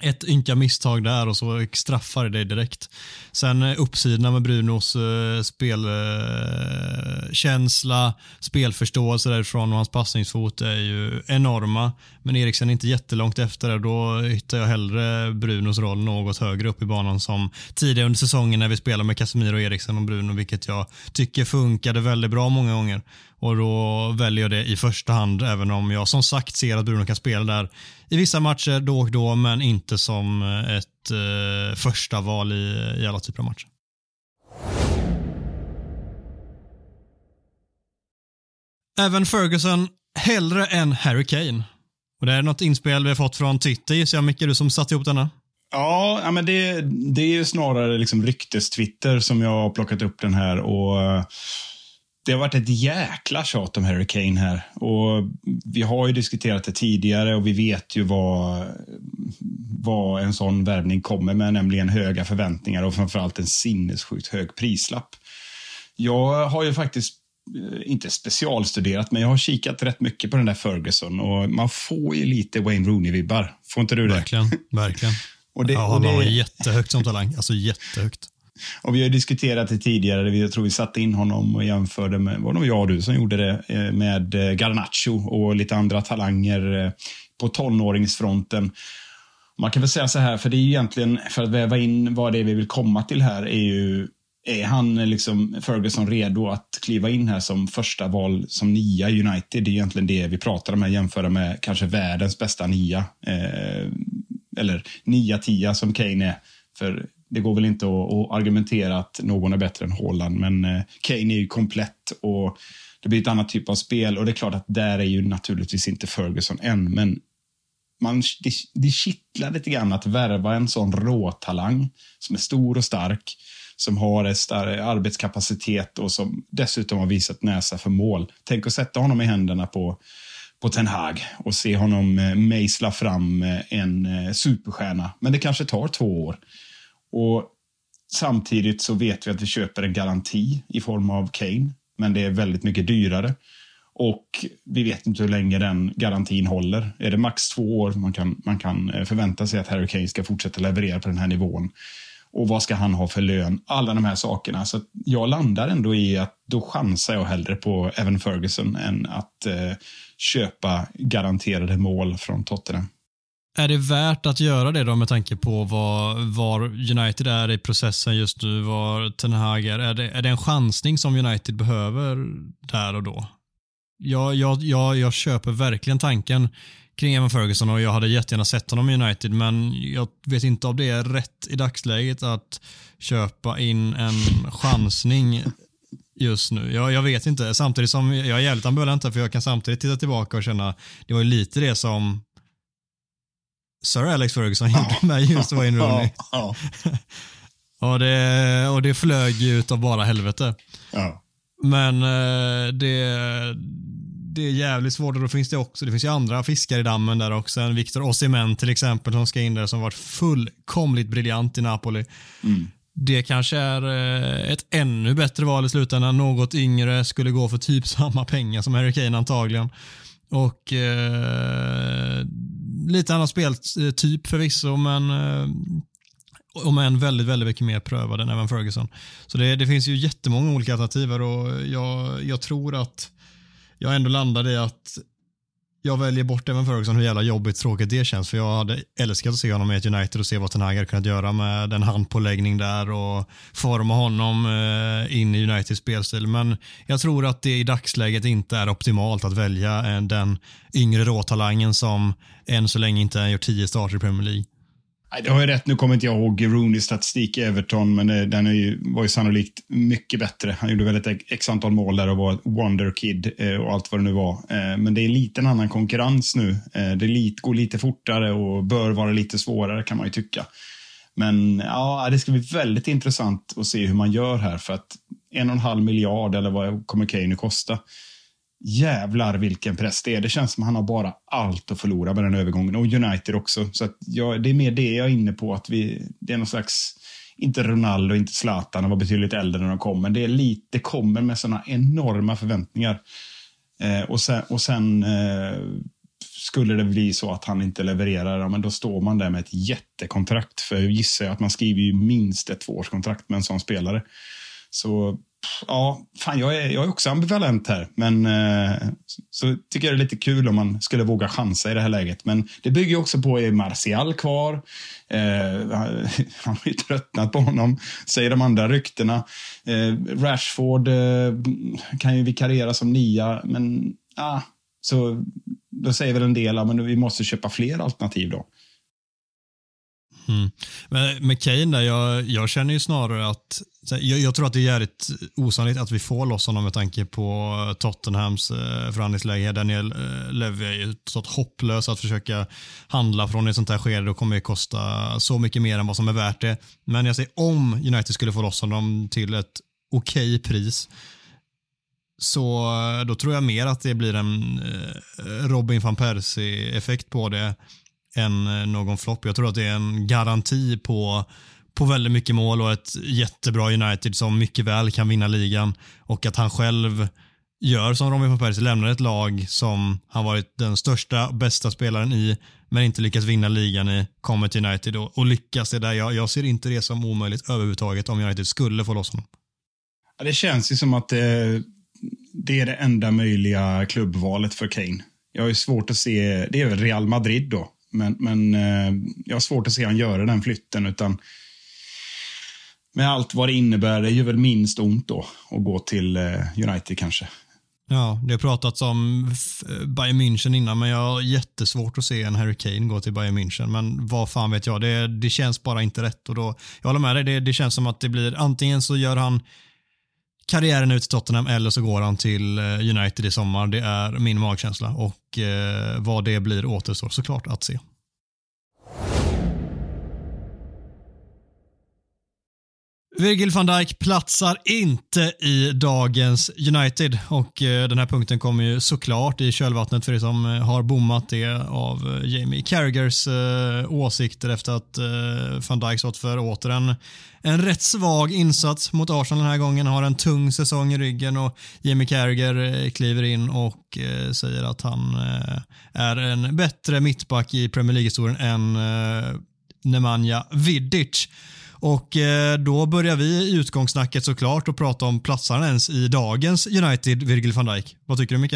ett ynka misstag där och så straffar det direkt. Sen eh, uppsidorna med Brunos eh, spelkänsla, eh, spelförståelse därifrån och hans passningsfot är ju enorma. Men Eriksen är inte jättelångt efter det. Då hittar jag hellre Brunos roll något högre upp i banan som tidigare under säsongen när vi spelade med Casemiro, Eriksen och Bruno, vilket jag tycker funkade väldigt bra många gånger. Och då väljer jag det i första hand, även om jag som sagt ser att Bruno kan spela där i vissa matcher då och då, men inte som eh, ett eh, första val i, i alla typer av matcher. Även Ferguson hellre än Harry Kane. Och det är något inspel vi har fått från Twitter gissar jag, Micke, du som satt ihop denna. Ja, men det, det är ju snarare liksom ryktes-Twitter som jag har plockat upp den här. och eh, det har varit ett jäkla tjat om Harry Kane här. Och vi har ju diskuterat det tidigare och vi vet ju vad, vad en sån värvning kommer med, nämligen höga förväntningar och framförallt en sinnessjukt hög prislapp. Jag har ju faktiskt eh, inte specialstuderat, men jag har kikat rätt mycket på den där Ferguson och man får ju lite Wayne Rooney-vibbar. Får inte du det? Verkligen, verkligen. och det, ja, han har jättehögt som talang, alltså jättehögt. Och vi har diskuterat det tidigare, jag tror vi satte in honom och jämförde med, var det jag och du som gjorde det, eh, med eh, Garnacho och lite andra talanger eh, på tonåringsfronten. Man kan väl säga så här, för det är ju egentligen, för att väva in vad det är vi vill komma till här, är ju är han liksom Ferguson redo att kliva in här som första val som nia i United? Det är egentligen det vi pratar om här, jämföra med kanske världens bästa nia. Eh, eller nia, tia som Kane är. För det går väl inte att, att, argumentera att någon är bättre än Haaland, men eh, Kane är ju komplett och det blir ett annat typ av spel och det är klart att där är ju naturligtvis inte Ferguson än, men man, det, det kittlar lite grann att värva en sån råtalang som är stor och stark, som har en stark arbetskapacitet och som dessutom har visat näsa för mål. Tänk att sätta honom i händerna på på Ten Hag och se honom eh, mejsla fram eh, en superstjärna. Men det kanske tar två år. Och Samtidigt så vet vi att vi köper en garanti i form av Kane, men det är väldigt mycket dyrare. Och vi vet inte hur länge den garantin håller. Är det max två år man kan, man kan eh, förvänta sig att Harry Kane ska fortsätta leverera på den här nivån? Och vad ska han ha för lön? Alla de här sakerna. Så jag landar ändå i att då chansar jag hellre på Evan Ferguson än att eh, köpa garanterade mål från Tottenham. Är det värt att göra det då med tanke på var, var United är i processen just nu, var Ten Hag är? Är det, är det en chansning som United behöver där och då? jag, jag, jag, jag köper verkligen tanken kring Evan Ferguson och jag hade jättegärna sett honom i United men jag vet inte om det är rätt i dagsläget att köpa in en chansning just nu. Jag, jag vet inte. Samtidigt som jag är jävligt ambivalent för jag kan samtidigt titta tillbaka och känna det var ju lite det som Sir Alex Ferguson gjorde med just Wayne Rooney. Ja, och, det, och det flög ju utav bara helvete. ja. Men eh, det, det är jävligt svårt och då finns det också, det finns ju andra fiskar i dammen där också. En Victor Osimhen till exempel som ska in där som varit fullkomligt briljant i Napoli. Det kanske är eh, ett ännu bättre val i slutändan. Något yngre skulle gå för typ samma pengar som Harry Kane antagligen. Och eh, lite annan speltyp eh, förvisso, men eh, om en väldigt, väldigt mycket mer prövad än Evan Ferguson. Så det, det finns ju jättemånga olika alternativ och jag, jag tror att jag ändå landade i att jag väljer bort Evan Ferguson, hur jävla jobbigt tråkigt det känns. För jag hade älskat att se honom i ett United och se vad Ten Hag hade kunnat göra med en handpåläggning där och forma honom eh, in i Uniteds spelstil. Men jag tror att det i dagsläget inte är optimalt att välja eh, den yngre råtalangen som än så länge inte har gjort tio starter i Premier League. Nej, det har ju rätt. Nu kommer inte jag ihåg Rooneys statistik i Everton, men det, den är ju, var ju sannolikt mycket bättre. Han gjorde väl ett x antal mål där och var ett wonder kid eh, och allt vad det nu var. Eh, men det är lite en annan konkurrens nu. Eh, det går lite fortare och bör vara lite svårare kan man ju tycka. Men ja, det ska bli väldigt intressant att se hur man gör här för att en och en halv miljard eller vad kommer Kane kosta? Jävlar vilken press det är. Det känns som han har bara allt att förlora med den övergången. Och United också. Så att jag, det är mer det jag är inne på. att vi, Det är någon slags, inte Ronaldo, inte Zlatan, de var betydligt äldre när de kom. Men det är lite, det kommer med sådana enorma förväntningar. Eh, och sen, och sen eh, skulle det bli så att han inte levererar, ja, men då står man där med ett jättekontrakt. För jag gissar att man skriver ju minst ett tvåårskontrakt med en sån spelare. Så ja, fan, jag är, jag är också ambivalent här. Men eh, så tycker jag det är lite kul om man skulle våga chansa i det här läget. Men det bygger också på, är Martial kvar? Eh, han har ju tröttnat på honom, säger de andra ryktena. Eh, Rashford eh, kan ju vikariera som nia, men ah, så då säger väl en del att vi måste köpa fler alternativ då. Mm. Men med Kane där, jag, jag känner ju snarare att jag, jag, tror att det är jävligt osannolikt att vi får loss honom med tanke på Tottenhams eh, förhandlingsläge. Daniel eh, Levy är ju så hopplös att försöka handla från ett sånt här skede. Då kommer det kosta så mycket mer än vad som är värt det. Men jag säger om United skulle få loss honom till ett okej okay pris så eh, då tror jag mer att det blir en eh, Robin van Persie-effekt på det än eh, någon flopp. Jag tror att det är en garanti på, på väldigt mycket mål och ett jättebra United som mycket väl kan vinna ligan och att han själv gör som Robin van Persie, lämnar ett lag som han varit den största, bästa spelaren i, men inte lyckats vinna ligan i, kommer till United och, och lyckas det där. Jag, jag ser inte det som omöjligt överhuvudtaget om United skulle få loss honom. Ja, det känns ju som att det, det är det enda möjliga klubbvalet för Kane. Jag har ju svårt att se, det är väl Real Madrid då, men, men eh, jag har svårt att se han göra den flytten. utan Med allt vad det innebär, det gör väl minst ont då att gå till eh, United kanske. Ja, det har pratats om eh, Bayern München innan, men jag har jättesvårt att se en Harry Kane gå till Bayern München. Men vad fan vet jag, det, det känns bara inte rätt. Och då, jag håller med dig, det, det känns som att det blir antingen så gör han karriären ut till Tottenham eller så går han till eh, United i sommar. Det är min magkänsla och eh, vad det blir återstår såklart att se. Virgil van Dijk platsar inte i dagens United och eh, den här punkten kommer ju såklart i kölvattnet för er som eh, har bommat det av eh, Jamie Carragers åsikter efter att van Dijk stått för åter en, en rätt svag insats mot Arsenal den här gången, har en tung säsong i ryggen och Jamie Carragher kliver in och säger att han är en bättre mittback i Premier League-historien än Nemanja Vidic. Och eh, då börjar vi i utgångssnacket såklart och prata om platsaren ens i dagens United, Virgil van Dijk. Vad tycker du Micke?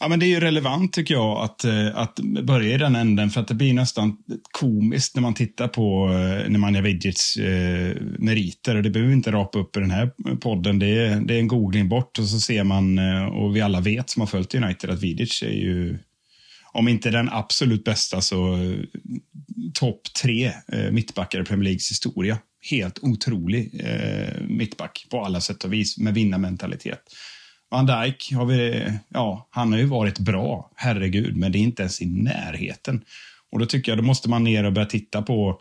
Ja, men det är ju relevant tycker jag att, eh, att börja i den änden för att det blir nästan komiskt när man tittar på eh, Nemanja Vidjits eh, meriter. Och det behöver vi inte rapa upp i den här podden. Det är, det är en googling bort och så ser man, och vi alla vet som har följt United, att Vidic är ju, om inte den absolut bästa så eh, topp tre eh, mittbackar i Premier Leagues historia. Helt otrolig eh, mittback på alla sätt och vis med vinnarmentalitet. Van Dijk har vi, ja, han har ju varit bra, herregud, men det är inte ens i närheten. Och då tycker jag då måste man ner och börja titta på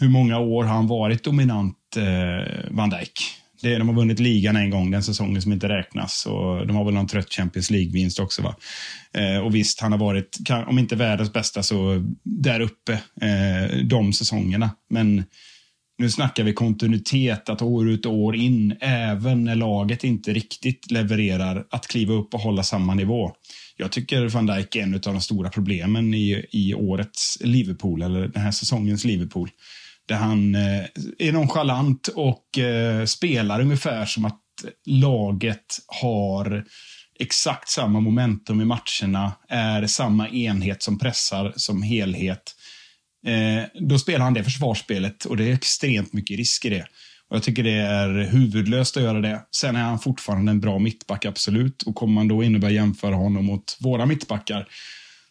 hur många år har han varit dominant, eh, Van Dijk. Det, de har vunnit ligan en gång, den säsongen som inte räknas. Och de har väl någon trött Champions League-vinst också. Va? Eh, och visst, han har varit, om inte världens bästa, så där uppe eh, de säsongerna. Men nu snackar vi kontinuitet, att år ut och år in, även när laget inte riktigt levererar, att kliva upp och hålla samma nivå. Jag tycker van Dijk är en av de stora problemen i, i årets Liverpool, eller den här säsongens Liverpool. Där han eh, är nonchalant och eh, spelar ungefär som att laget har exakt samma momentum i matcherna, är samma enhet som pressar som helhet eh, då spelar han det försvarsspelet och det är extremt mycket risk i det. Och jag tycker det är huvudlöst att göra det. Sen är han fortfarande en bra mittback, absolut. Och kommer man då in och börjar jämföra honom mot våra mittbackar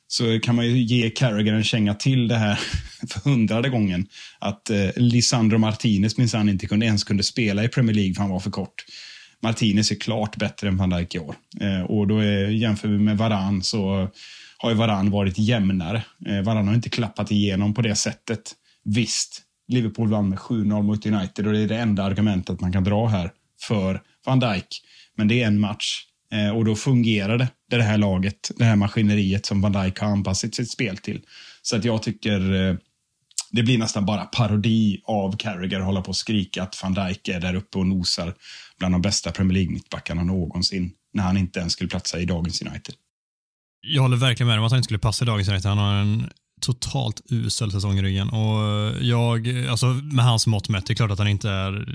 så kan man ju ge Carragher en känga till det här för hundrade gången. Att eh, Lisandro Martinez minsann inte kunde, ens kunde spela i Premier League för han var för kort. Martinez är klart bättre än van Dijk i år. Eh, och då är, jämför vi med Varan så har ju Varann varit jämnare. Eh, Varann har inte klappat igenom på det sättet. Visst, Liverpool vann med 7-0 mot United och det är det enda argumentet man kan dra här för van Dijk. Men det är en match eh, och då fungerar det, det här laget, det här maskineriet som van Dijk har anpassat sitt spel till. Så att jag tycker eh, det blir nästan bara parodi av Carragher att hålla på och skrika att van Dijk är där uppe och nosar bland de bästa Premier League-mittbackarna någonsin när han inte ens skulle platsa i dagens United. Jag håller verkligen med om att han inte skulle passa i dagens United. Han har en totalt usel säsong i ryggen. Och jag, alltså med hans mått mätt, det är klart att han inte är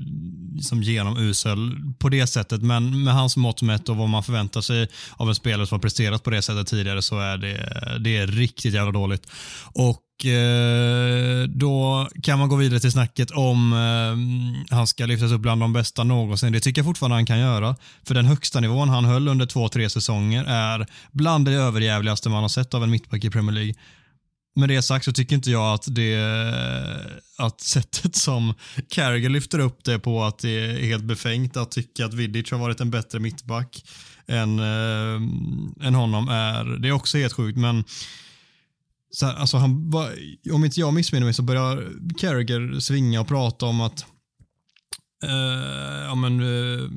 liksom genomusel på det sättet, men med hans mått mätt och vad man förväntar sig av en spelare som har presterat på det sättet tidigare så är det, det är riktigt jävla dåligt. Och Eh, då kan man gå vidare till snacket om eh, han ska lyftas upp bland de bästa någonsin. Det tycker jag fortfarande han kan göra. För den högsta nivån han höll under två, tre säsonger är bland det överjävligaste man har sett av en mittback i Premier League. Med det sagt så tycker inte jag att det eh, att sättet som Carragher lyfter upp det på att det är helt befängt att tycka att Vidic har varit en bättre mittback än, äh, än honom är, det är också helt sjukt men så här, alltså han, om inte jag missminner mig så börjar Carragher svinga och prata om att uh, ja, men, uh,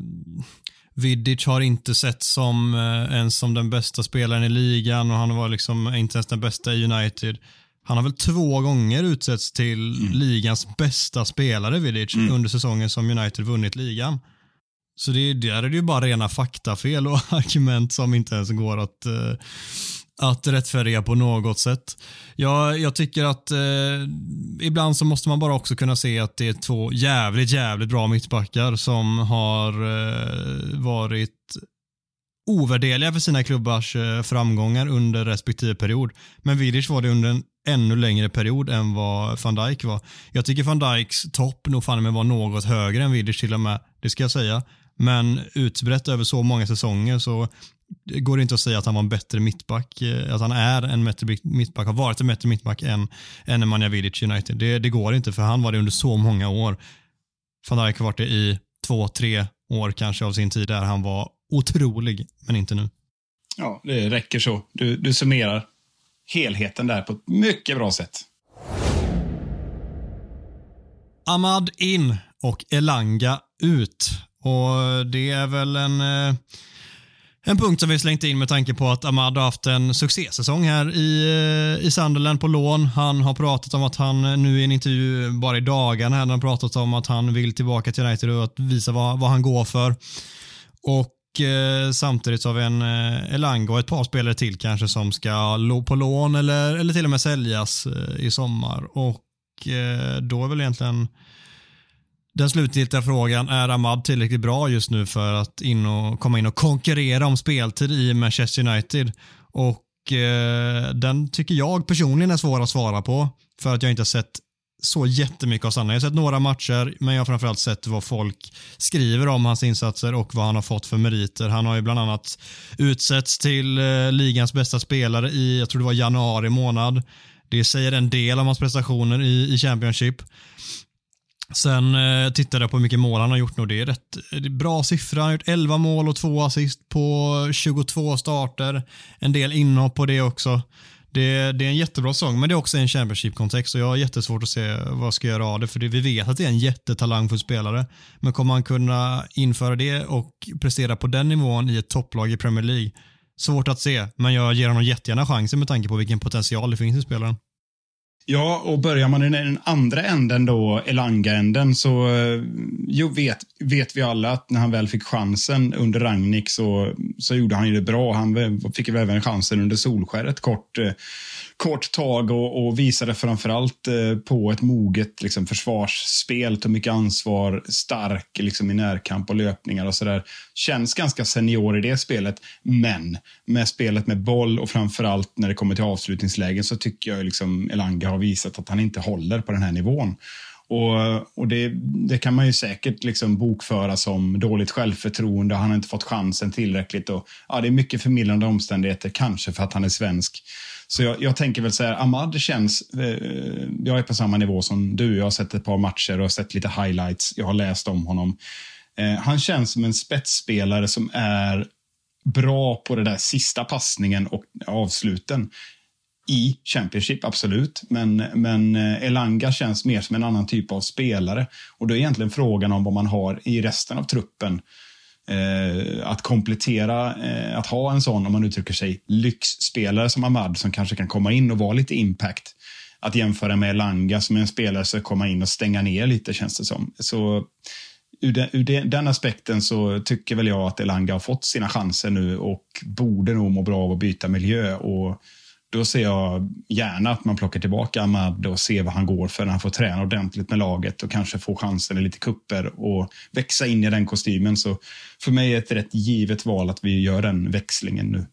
Vidic har inte sett som uh, ens som den bästa spelaren i ligan och han var liksom inte ens den bästa i United. Han har väl två gånger utsetts till mm. ligans bästa spelare, Vidic, mm. under säsongen som United vunnit ligan. Så det, där är det ju bara rena faktafel och argument som inte ens går att uh, att rättfärdiga på något sätt. Jag, jag tycker att eh, ibland så måste man bara också kunna se att det är två jävligt, jävligt bra mittbackar som har eh, varit ovärderliga för sina klubbars eh, framgångar under respektive period. Men Vidic var det under en ännu längre period än vad van Dijk var. Jag tycker van Dijks topp nog fan med var något högre än Vidic till och med, det ska jag säga. Men utbrett över så många säsonger så det går inte att säga att han var en bättre mittback, eh, att han är en bättre mittback, har varit en bättre mittback än, än Nemanja Vidic United. Det, det går inte för han var det under så många år. Van Dijk har varit det i två, tre år kanske av sin tid där han var otrolig, men inte nu. Ja, det räcker så. Du, du summerar helheten där på ett mycket bra sätt. Ahmad in och Elanga ut. Och det är väl en eh, en punkt som vi slängt in med tanke på att Ahmad har haft en succésäsong här i, eh, i Sunderland på lån. Han har pratat om att han, nu i en intervju bara i dagarna, han har pratat om att han vill tillbaka till United och att visa vad, vad han går för. Och eh, samtidigt så har vi en eh, Elanga och ett par spelare till kanske som ska på lån eller, eller till och med säljas eh, i sommar. Och eh, då är väl egentligen den slutgiltiga frågan, är Ahmad tillräckligt bra just nu för att in och, komma in och konkurrera om speltid i Manchester United? Och eh, Den tycker jag personligen är svår att svara på för att jag inte har sett så jättemycket av Sanna. Jag har sett några matcher, men jag har framförallt sett vad folk skriver om hans insatser och vad han har fått för meriter. Han har ju bland annat utsetts till eh, ligans bästa spelare i, jag tror det var januari månad. Det säger en del om hans prestationer i, i Championship. Sen eh, tittade jag på hur mycket mål han har gjort nu. Det är rätt det är bra siffra. Han har gjort 11 mål och 2 assist på 22 starter. En del inhopp på det också. Det, det, är en jättebra sång, men det är också en Championship-kontext och jag har jättesvårt att se vad jag ska göra av det, för det, vi vet att det är en jättetalangfull spelare. Men kommer han kunna införa det och prestera på den nivån i ett topplag i Premier League? Svårt att se, men jag ger honom jättegärna chansen med tanke på vilken potential det finns i spelaren. Ja, och börjar man i den andra änden då, Elanga-änden, så eh, jo, vet, vet vi alla att när han väl fick chansen under Ragnik så, så gjorde han ju det bra. Han fick väl även chansen under Solskär ett kort, eh, kort tag och, och visade framförallt eh, på ett moget liksom, försvarsspel, tog mycket ansvar, stark liksom, i närkamp och löpningar och sådär. Känns ganska senior i det spelet, men med spelet med boll och framförallt när det kommer till avslutningslägen så tycker jag liksom Elanga har visat att han inte håller på den här nivån. Och, och det, det, kan man ju säkert liksom bokföra som dåligt självförtroende. Han har inte fått chansen tillräckligt. Och, ja, det är mycket förmildrande omständigheter, kanske för att han är svensk. Så jag, jag tänker väl så här, Ahmad känns... Eh, jag är på samma nivå som du. Jag har sett ett par matcher och sett lite highlights. Jag har läst om honom. Eh, han känns som en spetsspelare som är bra på den där sista passningen och avsluten i Championship, absolut. Men, men eh, Elanga känns mer som en annan typ av spelare. Och då är egentligen frågan om vad man har i resten av truppen. Eh, att komplettera, eh, att ha en sån, om man uttrycker sig, lyxspelare som Ahmad som kanske kan komma in och vara lite impact. Att jämföra med Elanga som är en spelare som komma in och stänga ner lite känns det som. Så ur den, ur den, den, aspekten så tycker väl jag att Elanga har fått sina chanser nu och borde nog må bra av att byta miljö. Och då ser jag gärna att man plockar tillbaka Ahmad och ser vad han går för när han får träna ordentligt med laget och kanske få chansen i lite kupper och växa in i den kostymen. Så för mig är det ett rätt givet val att vi gör den växlingen nu.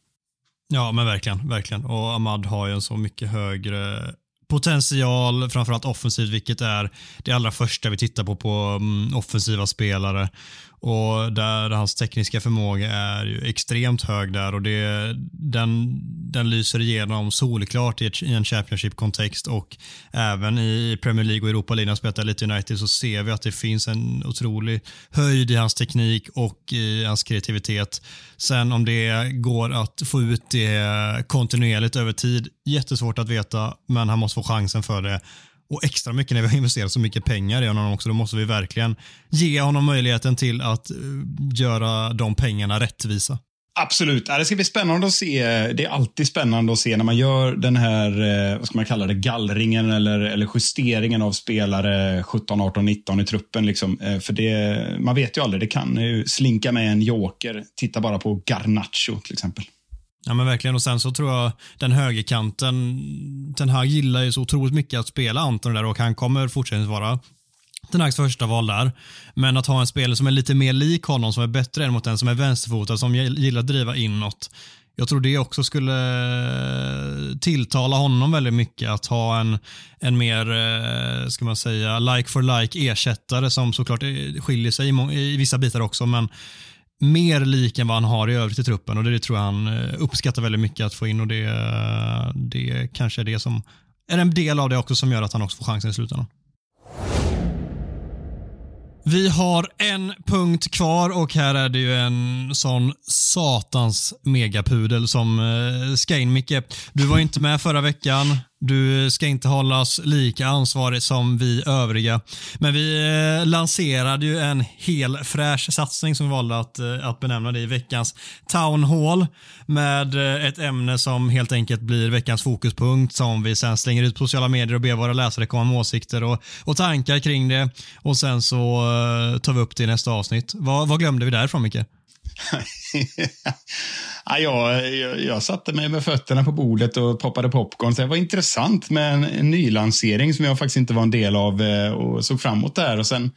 Ja, men verkligen, verkligen. Och Ahmad har ju en så mycket högre potential, framförallt offensivt, vilket är det allra första vi tittar på på mm, offensiva spelare och där hans tekniska förmåga är ju extremt hög där. Och det, den, den lyser igenom solklart i, ett, i en Championship-kontext. Och även i Premier League och Europa League när han spelar lite United så ser vi att det finns en otrolig höjd i hans teknik och i hans kreativitet. Sen om det går att få ut det kontinuerligt över tid, jättesvårt att veta, men han måste få chansen för det och extra mycket när vi har investerat så mycket pengar i honom också. Då måste vi verkligen ge honom möjligheten till att eh, göra de pengarna rättvisa. Absolut. Det ska bli spännande att se. Det är alltid spännande att se när man gör den här, eh, vad ska man kalla det, gallringen eller, eller justeringen av spelare 17, 18, 19 i truppen. Liksom. Eh, för det, man vet ju aldrig, det kan ju slinka med en joker. Titta bara på Garnacho till exempel. Ja men verkligen och sen så tror jag den högerkanten, den här gillar ju så otroligt mycket att spela Anton där och han kommer fortsättningsvis vara den här första val där. Men att ha en spelare som är lite mer lik honom, som är bättre än mot den som är vänsterfotad, som gillar att driva inåt. Jag tror det också skulle tilltala honom väldigt mycket att ha en, en mer, eh, ska man säga, like for like ersättare som såklart eh, skiljer sig i, i vissa bitar också, men mer lik än vad han har i övrigt i truppen och det, tror jag han eh, uppskattar väldigt mycket att få in och det, eh, det kanske är det som är en del av det också som gör att han också får chansen i slutändan. Vi har en punkt kvar och här är det ju en sån satans megapudel som eh, ska in Micke. Du var inte med förra veckan. Du ska inte hållas lika ansvarig som vi övriga. Men vi eh, lanserade ju en hel fräsch satsning som vi valde att, eh, att benämna det i veckans Town Hall med eh, ett ämne som helt enkelt blir veckans fokuspunkt som vi sen slänger ut på sociala medier och ber våra läsare komma med åsikter och, och tankar kring det och sen så tar vi upp det i nästa avsnitt. Vad, vad glömde vi därifrån Micke? Ja, jag, jag, jag, satte mig med fötterna på bordet och poppade popcorn. Så det var intressant med en, en nylansering som jag faktiskt inte var en del av eh, och såg fram emot där. Och sen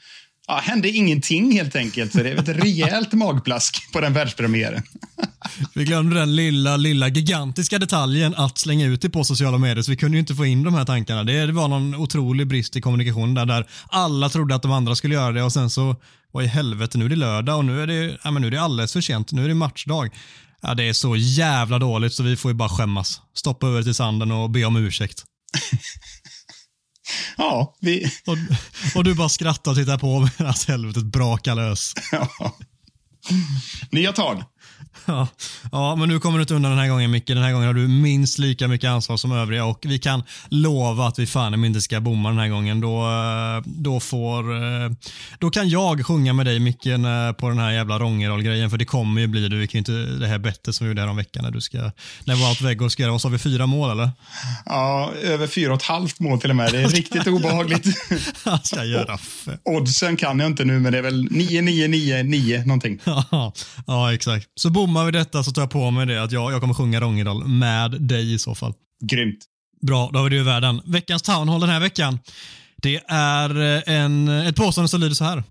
ja, hände ingenting helt enkelt. Så det är ett rejält magplask på den världspremiären. Vi glömde den lilla, lilla gigantiska detaljen att slänga ut det på sociala medier, så vi kunde ju inte få in de här tankarna. Det var någon otrolig brist i kommunikation där, där alla trodde att de andra skulle göra det och sen så, vad i helvete, nu är det lördag och nu är det, ja, men nu är det alldeles för sent, nu är det matchdag. Ja, det är så jävla dåligt så vi får ju bara skämmas. Stoppa över till sanden och be om ursäkt. ja, vi... Och, och, du bara skrattar och tittar på medan helvetet brakar lös. ja. Nya tag. Ja, ja, men nu kommer du inte undan den här gången Micke. Den här gången har du minst lika mycket ansvar som övriga och vi kan lova att vi fan inte ska bomma den här gången. Då, eh, då, får, eh, då kan jag sjunga med dig Micke på den här jävla Rångerol-grejen för det kommer ju bli det. Vi kan inte det här bettet som vi gjorde veckan när du ska, när Wout Weghorst ska göra, vad sa vi, fyra mål eller? Ja, över fyra och ett halvt mål till och med. Det är riktigt obehagligt. Han ska göra Oddsen kan jag inte nu, men det är väl 9, 9, 9, 9 någonting. ja, exakt. Så bommar vi detta så tar jag på mig det att jag, jag kommer sjunga Rångedal med dig i så fall. Grymt. Bra, då har vi det ur världen. Veckans Town Hall den här veckan. Det är en, ett påstående som lyder så här.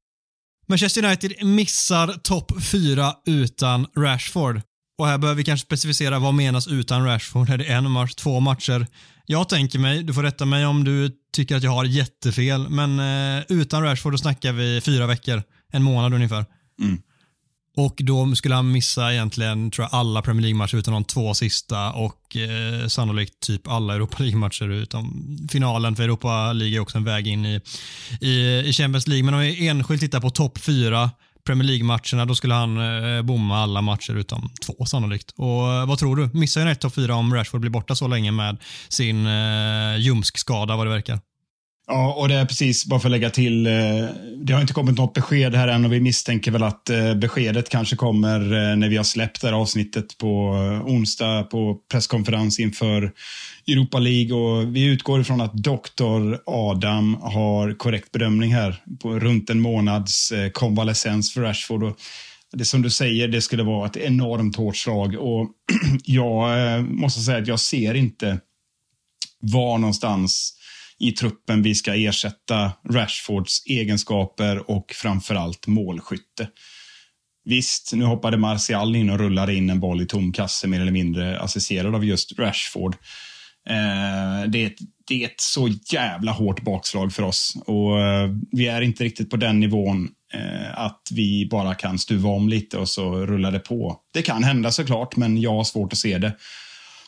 Manchester United missar topp fyra utan Rashford. Och här behöver vi kanske specificera vad menas utan Rashford. Är det en match, två matcher? Jag tänker mig, du får rätta mig om du tycker att jag har jättefel, men eh, utan Rashford då snackar vi fyra veckor, en månad ungefär. Mm. Och då skulle han missa egentligen tror jag, alla Premier League-matcher utom de två sista och eh, sannolikt typ alla Europa League-matcher utom finalen för Europa League är också en väg in i, i, i Champions League. Men om vi enskilt tittar på topp fyra Premier League-matcherna då skulle han eh, bomma alla matcher utom två sannolikt. Och eh, vad tror du? Missar United topp fyra om Rashford blir borta så länge med sin eh, ljumskskada vad det verkar? Ja, och det är precis, bara för att lägga till, eh, det har inte kommit något besked här än och vi misstänker väl att eh, beskedet kanske kommer eh, när vi har släppt det här avsnittet på onsdag på presskonferens inför Europa League och vi utgår ifrån att doktor Adam har korrekt bedömning här på runt en månads konvalescens för Rashford. Och det som du säger, det skulle vara ett enormt hårt slag och jag måste säga att jag ser inte var någonstans i truppen vi ska ersätta Rashfords egenskaper och framförallt målskytte. Visst, nu hoppade Martial in och rullade in en boll i tom kasse mer eller mindre assisterad av just Rashford. Eh, det, är ett, det är ett så jävla hårt bakslag för oss och eh, vi är inte riktigt på den nivån eh, att vi bara kan stuva om lite och så rullar det på. Det kan hända såklart, men jag har svårt att se det.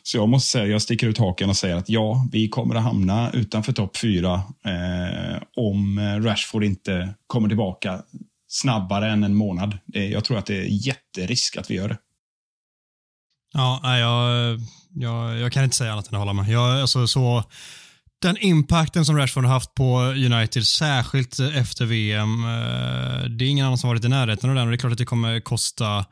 Så jag måste säga, jag sticker ut haken och säger att ja, vi kommer att hamna utanför topp fyra eh, om eh, Rashford inte kommer tillbaka snabbare än en månad. Jag tror att det är jätterisk att vi gör det. Ja, jag, jag, jag kan inte säga annat än att hålla med. Jag, alltså, så, den impacten som Rashford har haft på United, särskilt efter VM, eh, det är ingen annan som varit i närheten av den och det är klart att det kommer kosta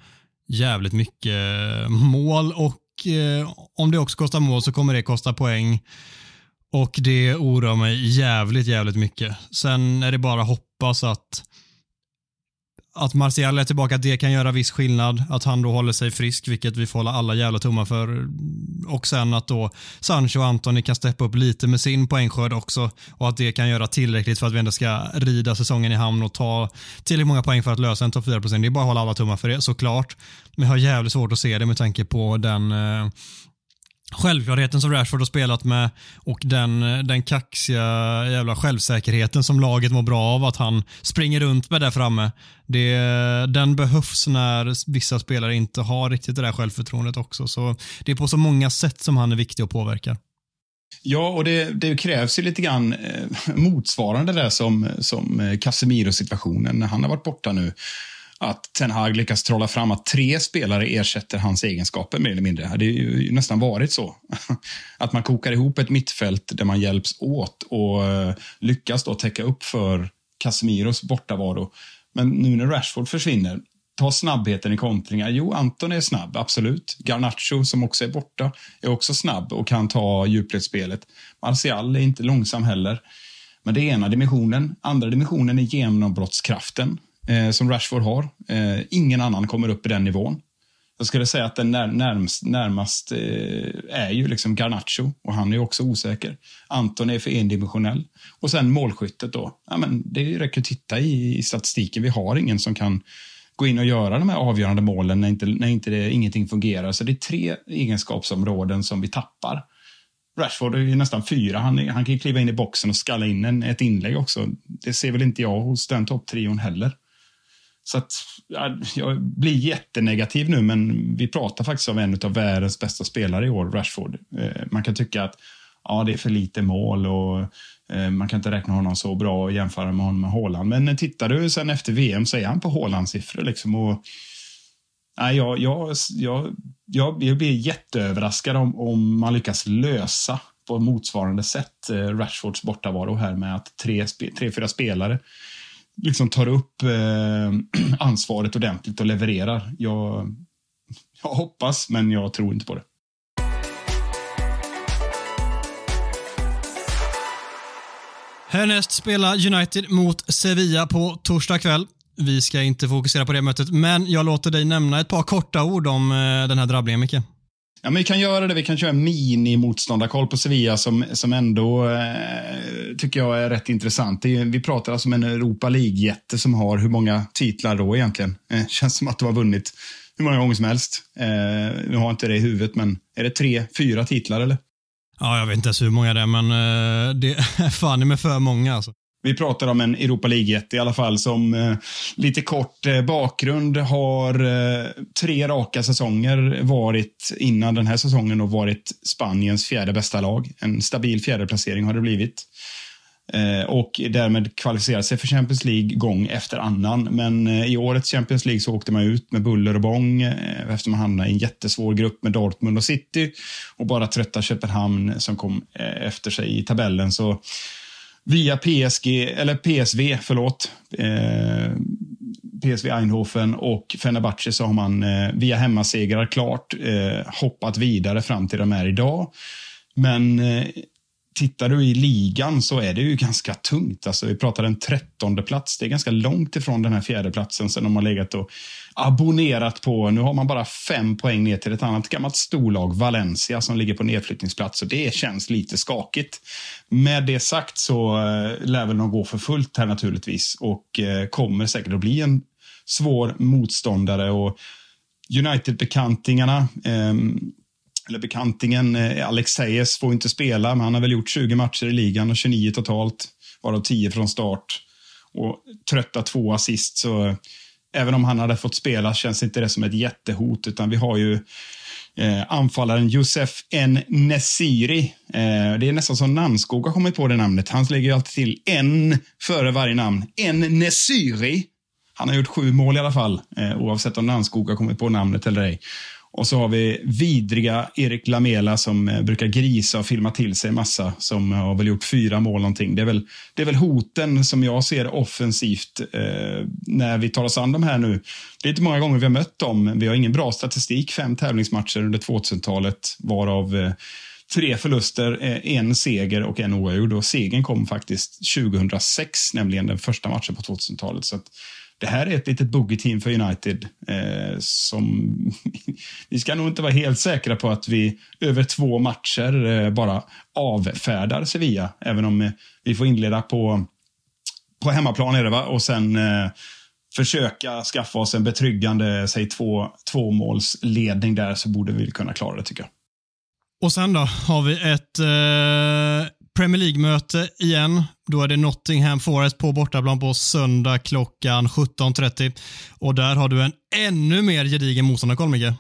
jävligt mycket mål och eh, om det också kostar mål så kommer det kosta poäng. Och det oroar mig jävligt, jävligt mycket. Sen är det bara hoppas att att Martial är tillbaka, det kan göra viss skillnad. Att han då håller sig frisk, vilket vi får hålla alla jävla tummar för. Och sen att då Sancho och Antoni kan steppa upp lite med sin poängskörd också. Och att det kan göra tillräckligt för att vi ändå ska rida säsongen i hamn och ta tillräckligt många poäng för att lösa en topp 4-placering. Det är bara att hålla alla tummar för det, såklart. Men jag har jävligt svårt att se det med tanke på den eh, självklarheten som Rashford har spelat med och den, den kaxiga jävla självsäkerheten som laget mår bra av att han springer runt med där framme. Det, den behövs när vissa spelare inte har riktigt det där självförtroendet också. Så Det är på så många sätt som han är viktig att påverka. Ja, och det, det krävs ju lite grann eh, motsvarande där som, som eh, Casemiro-situationen när han har varit borta nu att Ten Hag lyckas trolla fram att tre spelare ersätter hans egenskaper mer eller mindre. Det har ju nästan varit så. Att man kokar ihop ett mittfält där man hjälps åt och eh, lyckas då täcka upp för Casemiros bortavaro. Men nu när Rashford försvinner, ta snabbheten i kontringar. Jo, Anton är snabb, absolut. Garnacho, som också är borta, är också snabb och kan ta djupledsspelet. Martial är inte långsam heller. Men det är ena dimensionen. Andra dimensionen är genombrottskraften eh, som Rashford har. Eh, ingen annan kommer upp i den nivån. Jag skulle säga att den när, närmast, närmast eh, är ju liksom Garnacho och han är också osäker. Anton är för endimensionell. Och sen målskyttet då. Ja, men det räcker att titta i, i statistiken. Vi har ingen som kan gå in och göra de här avgörande målen när, inte, när inte det, ingenting fungerar. Så det är tre egenskapsområden som vi tappar. Rashford är ju nästan fyra. Han, han kan kliva in i boxen och skalla in en, ett inlägg också. Det ser väl inte jag hos den topptrion heller. Så att, ja, jag blir jättenegativ nu, men vi pratar faktiskt om en av världens bästa spelare i år, Rashford. Eh, man kan tycka att ja, det är för lite mål och eh, man kan inte räkna honom så bra och jämföra med honom med Haaland. Men tittar du sen efter VM så är han på Haaland-siffror. Liksom, och, ja, jag, jag, jag, jag, blir jätteöverraskad om, om man lyckas lösa på motsvarande sätt eh, Rashfords bortavaro här med att tre, tre fyra spelare liksom tar upp eh, ansvaret ordentligt och levererar. Jag, jag hoppas, men jag tror inte på det. Härnäst spelar United mot Sevilla på torsdag kväll. Vi ska inte fokusera på det mötet, men jag låter dig nämna ett par korta ord om eh, den här drabblingen, Micke. Ja, men vi kan göra det. Vi kan köra en mini-motståndarkoll på Sevilla som, som ändå eh, tycker jag är rätt intressant. Är, vi pratar alltså om en Europa League-jätte som har hur många titlar då egentligen? Eh, känns som att de har vunnit hur många gånger som helst. Eh, nu har jag inte det i huvudet, men är det tre, fyra titlar eller? Ja, jag vet inte ens hur många det är, men eh, det är fan med för många alltså. Vi pratar om en Europa league i alla fall som eh, lite kort eh, bakgrund har eh, tre raka säsonger varit innan den här säsongen och varit Spaniens fjärde bästa lag. En stabil fjärde placering har det blivit. Eh, och därmed kvalificerat sig för Champions League gång efter annan. Men eh, i årets Champions League så åkte man ut med buller och bång eh, efter man hamnade i en jättesvår grupp med Dortmund och City och bara trötta Köpenhamn som kom eh, efter sig i tabellen. Så via PSG, eller PSV, förlåt, eh, PSV Eindhoven och Fenerbahce så har man eh, via hemmasegrar klart eh, hoppat vidare fram till de är idag. Men eh, tittar du i ligan så är det ju ganska tungt. Alltså, vi pratar en trettonde plats. Det är ganska långt ifrån den här fjärde platsen sen de har legat och abonnerat på. Nu har man bara fem poäng ner till ett annat gammalt storlag, Valencia, som ligger på nedflyttningsplats. Och det känns lite skakigt. Med det sagt så eh, lär väl de gå för fullt här naturligtvis och eh, kommer säkert att bli en svår motståndare. Och United-bekantingarna eh, eller bekantingen eh, Alex får inte spela, men han har väl gjort 20 matcher i ligan och 29 totalt, varav 10 från start. Och trötta två assist, så eh, även om han hade fått spela känns inte det som ett jättehot, utan vi har ju eh, anfallaren Josef N. Nesiri. Eh, det är nästan som Namnskog har kommit på det namnet. Han lägger ju alltid till en före varje namn. N. Nesiri. Han har gjort sju mål i alla fall, eh, oavsett om Namnskog har kommit på namnet eller ej. Och så har vi vidriga Erik Lamela som eh, brukar grisa och filma till sig massa, som har väl gjort fyra mål någonting. Det är väl, det är väl hoten som jag ser offensivt eh, när vi tar oss an de här nu. Det är inte många gånger vi har mött dem. Vi har ingen bra statistik, fem tävlingsmatcher under 2000-talet, varav eh, tre förluster, eh, en seger och en oavgjord. Och segern kom faktiskt 2006, nämligen den första matchen på 2000-talet. Så att, det här är ett litet boogie-team för United eh, som vi ska nog inte vara helt säkra på att vi över två matcher eh, bara avfärdar Sevilla, även om eh, vi får inleda på, på hemmaplan är det va? och sen eh, försöka skaffa oss en betryggande, säg två, tvåmålsledning där så borde vi kunna klara det tycker jag. Och sen då har vi ett eh, Premier League-möte igen. Då är det Nottingham Forest på bortaplan på söndag klockan 17.30. Och där har du en ännu mer gedigen motståndarkoll, Micke.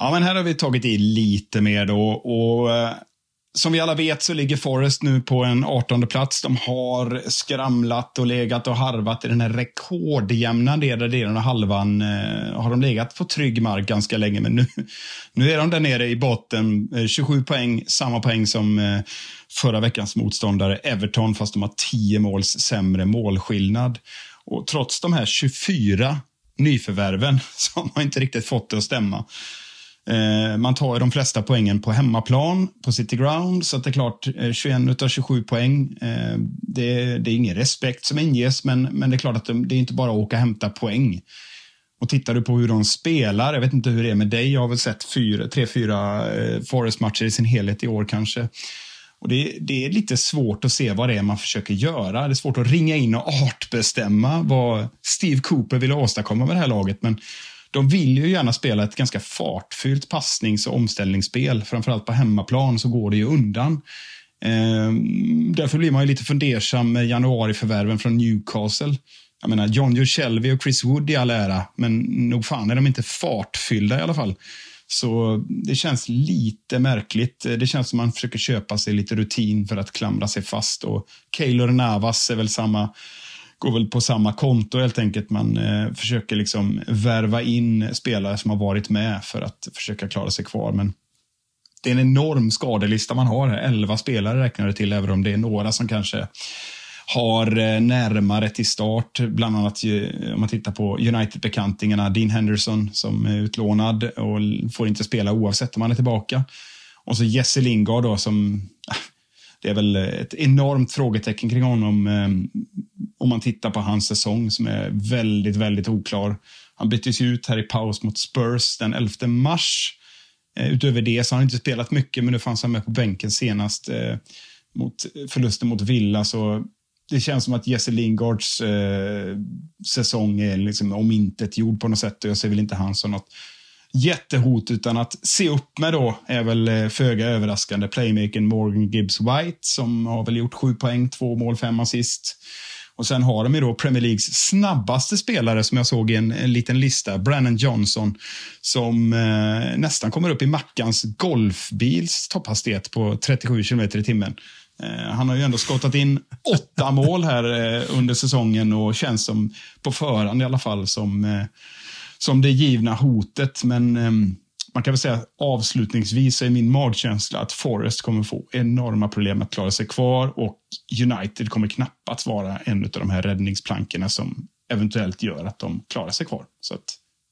Ja, men här har vi tagit i lite mer då. Och eh, som vi alla vet så ligger Forest nu på en 18 plats. De har skramlat och legat och harvat i den här rekordjämna delen av halvan. Eh, har de legat på trygg mark ganska länge, men nu, nu är de där nere i botten. Eh, 27 poäng, samma poäng som eh, förra veckans motståndare Everton, fast de har 10 måls sämre målskillnad. Och trots de här 24 nyförvärven så har man inte riktigt fått det att stämma. Eh, man tar de flesta poängen på hemmaplan, på City Ground, så det är klart, 21 av 27 poäng. Eh, det, det, är ingen respekt som inges, men, men det är klart att det, det är inte bara att åka och hämta poäng. Och tittar du på hur de spelar, jag vet inte hur det är med dig, jag har väl sett fyra, tre, fyra eh, Forest-matcher i sin helhet i år kanske. Och det, det, är lite svårt att se vad det är man försöker göra. Det är svårt att ringa in och artbestämma vad Steve Cooper vill åstadkomma med det här laget. Men de vill ju gärna spela ett ganska fartfyllt passnings och omställningsspel. Framförallt på hemmaplan så går det ju undan. Ehm, därför blir man ju lite fundersam med januariförvärven från Newcastle. Jag menar, John Joe Shelby och Chris Wood i all ära, men nog fan är de inte fartfyllda i alla fall. Så det känns lite märkligt. Det känns som man försöker köpa sig lite rutin för att klamra sig fast. Och Keylor Navas är väl samma, går väl på samma konto helt enkelt. Man eh, försöker liksom värva in spelare som har varit med för att försöka klara sig kvar. Men det är en enorm skadelista man har här. Elva spelare räknar det till, även om det är några som kanske har eh, närmare till start. Bland annat eh, om man tittar på United-bekantingarna. Dean Henderson som är utlånad och får inte spela oavsett om han är tillbaka. Och så Jesse Lingard då som... Ah, det är väl ett enormt frågetecken kring honom ehm, om man tittar på hans säsong som är väldigt, väldigt oklar. Han byttes ut här i paus mot Spurs den 11 mars. Eh, utöver det så har han inte spelat mycket, men nu fanns han med på bänken senast eh, mot förlusten mot Villa. Så det känns som att Jesse Lingards eh, säsong är liksom omintetgjord på något sätt och jag ser väl inte han som något jättehot utan att se upp med då är väl eh, föga överraskande playmakern Morgan Gibbs White som har väl gjort sju poäng, två mål, fem assist. Och sen har de ju då Premier Leagues snabbaste spelare som jag såg i en, en liten lista, Brennan Johnson, som eh, nästan kommer upp i Mackans golfbils topphastighet på 37 km i timmen. Eh, han har ju ändå skottat in åtta mål här eh, under säsongen och känns som, på förhand i alla fall, som, eh, som det givna hotet. Men ehm, man kan väl säga avslutningsvis är min magkänsla att Forest kommer få enorma problem att klara sig kvar och United kommer knappast vara en av de här räddningsplankorna som eventuellt gör att de klarar sig kvar. Så att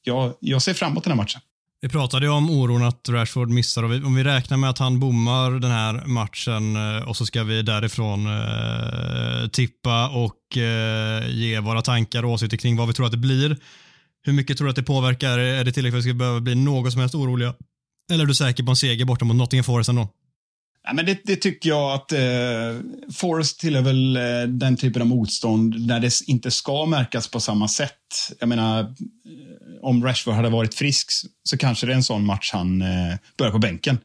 jag, jag ser fram emot den här matchen. Vi pratade ju om oron att Rashford missar och vi, om vi räknar med att han bommar den här matchen eh, och så ska vi därifrån eh, tippa och eh, ge våra tankar och åsikter kring vad vi tror att det blir. Hur mycket tror du att det påverkar? Är det tillräckligt för att vi ska behöva bli något som helst oroliga? Eller är du säker på en seger borta mot Nottingham Forest ändå? Ja, men det, det tycker jag att eh, Forest tillhör väl eh, den typen av motstånd där det inte ska märkas på samma sätt. Jag menar, eh, om Rashford hade varit frisk så kanske det är en sån match han eh, börjar på bänken.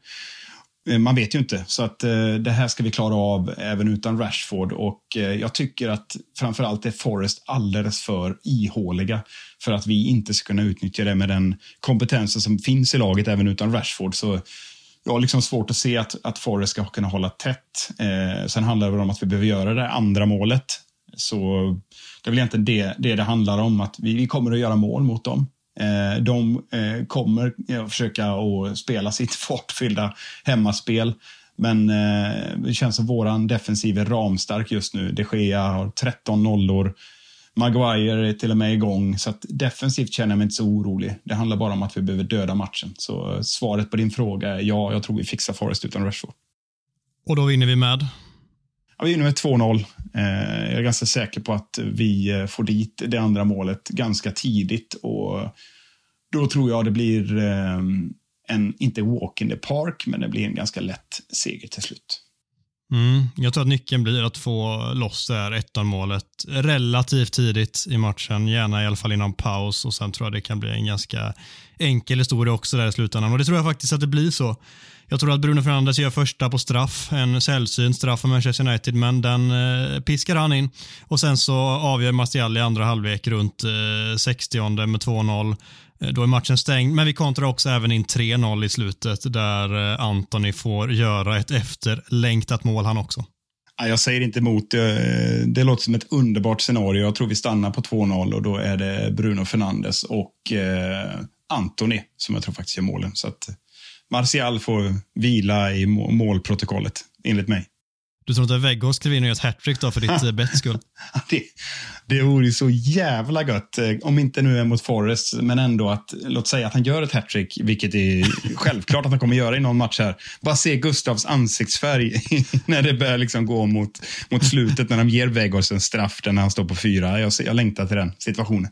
Eh, man vet ju inte, så att eh, det här ska vi klara av även utan Rashford och eh, jag tycker att framförallt är Forrest alldeles för ihåliga för att vi inte ska kunna utnyttja det med den kompetensen som finns i laget även utan Rashford. Så jag har liksom svårt att se att, att Forrest ska kunna hålla tätt. Eh, sen handlar det om att vi behöver göra det andra målet. Så det är väl egentligen det det, det handlar om, att vi, vi kommer att göra mål mot dem. Eh, de eh, kommer att försöka att spela sitt fartfyllda hemmaspel. Men det känns som våran defensiv är ramstark just nu. De Gea har 13 nollor. Maguire är till och med igång, så att defensivt känner jag mig inte så orolig. Det handlar bara om att vi behöver döda matchen. Så svaret på din fråga är ja, jag tror vi fixar Forest utan Rashford. Och då vinner vi med? Ja, vi vinner med 2-0. Eh, jag är ganska säker på att vi eh, får dit det andra målet ganska tidigt. Och då tror jag det blir eh, en, inte walk in the park, men det blir en ganska lätt seger till slut. Mm, jag tror att nyckeln blir att få loss det här 1 målet relativt tidigt i matchen, gärna i alla fall innan paus och sen tror jag det kan bli en ganska enkel historia också där i slutändan och det tror jag faktiskt att det blir så. Jag tror att Bruno Fernandes gör första på straff, en sällsynt straff för Manchester United, men den eh, piskar han in och sen så avgör Martial i andra halvlek runt eh, 60 med 2-0. Eh, då är matchen stängd, men vi kontrar också även in 3-0 i slutet där eh, Antoni får göra ett efterlängtat mål han också. Jag säger inte emot. Eh, det, låter som ett underbart scenario. Jag tror vi stannar på 2-0 och då är det Bruno Fernandes och Antoni som jag tror faktiskt gör målen. Så att Martial får vila i målprotokollet, enligt mig. Du tror inte att Weghorst skriver in och gör ett hattrick då för ditt eh, betts skull? det, det vore ju så jävla gött. Eh, om inte nu är mot Forrest, men ändå att, låt säga att han gör ett hattrick, vilket är självklart att han kommer göra i någon match här. Bara se Gustavs ansiktsfärg när det börjar liksom gå mot, mot slutet, när de ger Weghorst en straff där när han står på fyra. Jag, jag längtar till den situationen.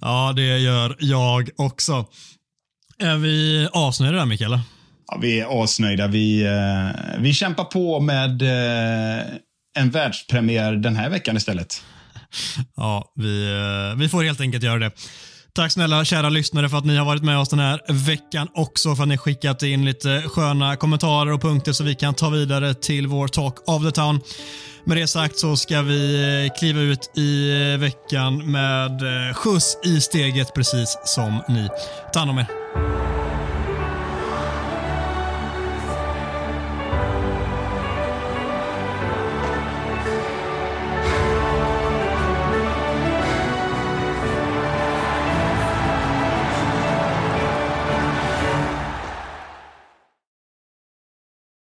Ja, det gör jag också. Är vi asnöjda där, Mikael? Ja, vi är asnöjda. Vi, eh, vi kämpar på med eh, en världspremiär den här veckan istället. Ja, vi, eh, vi får helt enkelt göra det. Tack snälla kära lyssnare för att ni har varit med oss den här veckan också för att ni skickat in lite sköna kommentarer och punkter så vi kan ta vidare till vår Talk of the Town. Med det sagt så ska vi eh, kliva ut i eh, veckan med eh, skjuts i steget precis som ni. Ta hand om er.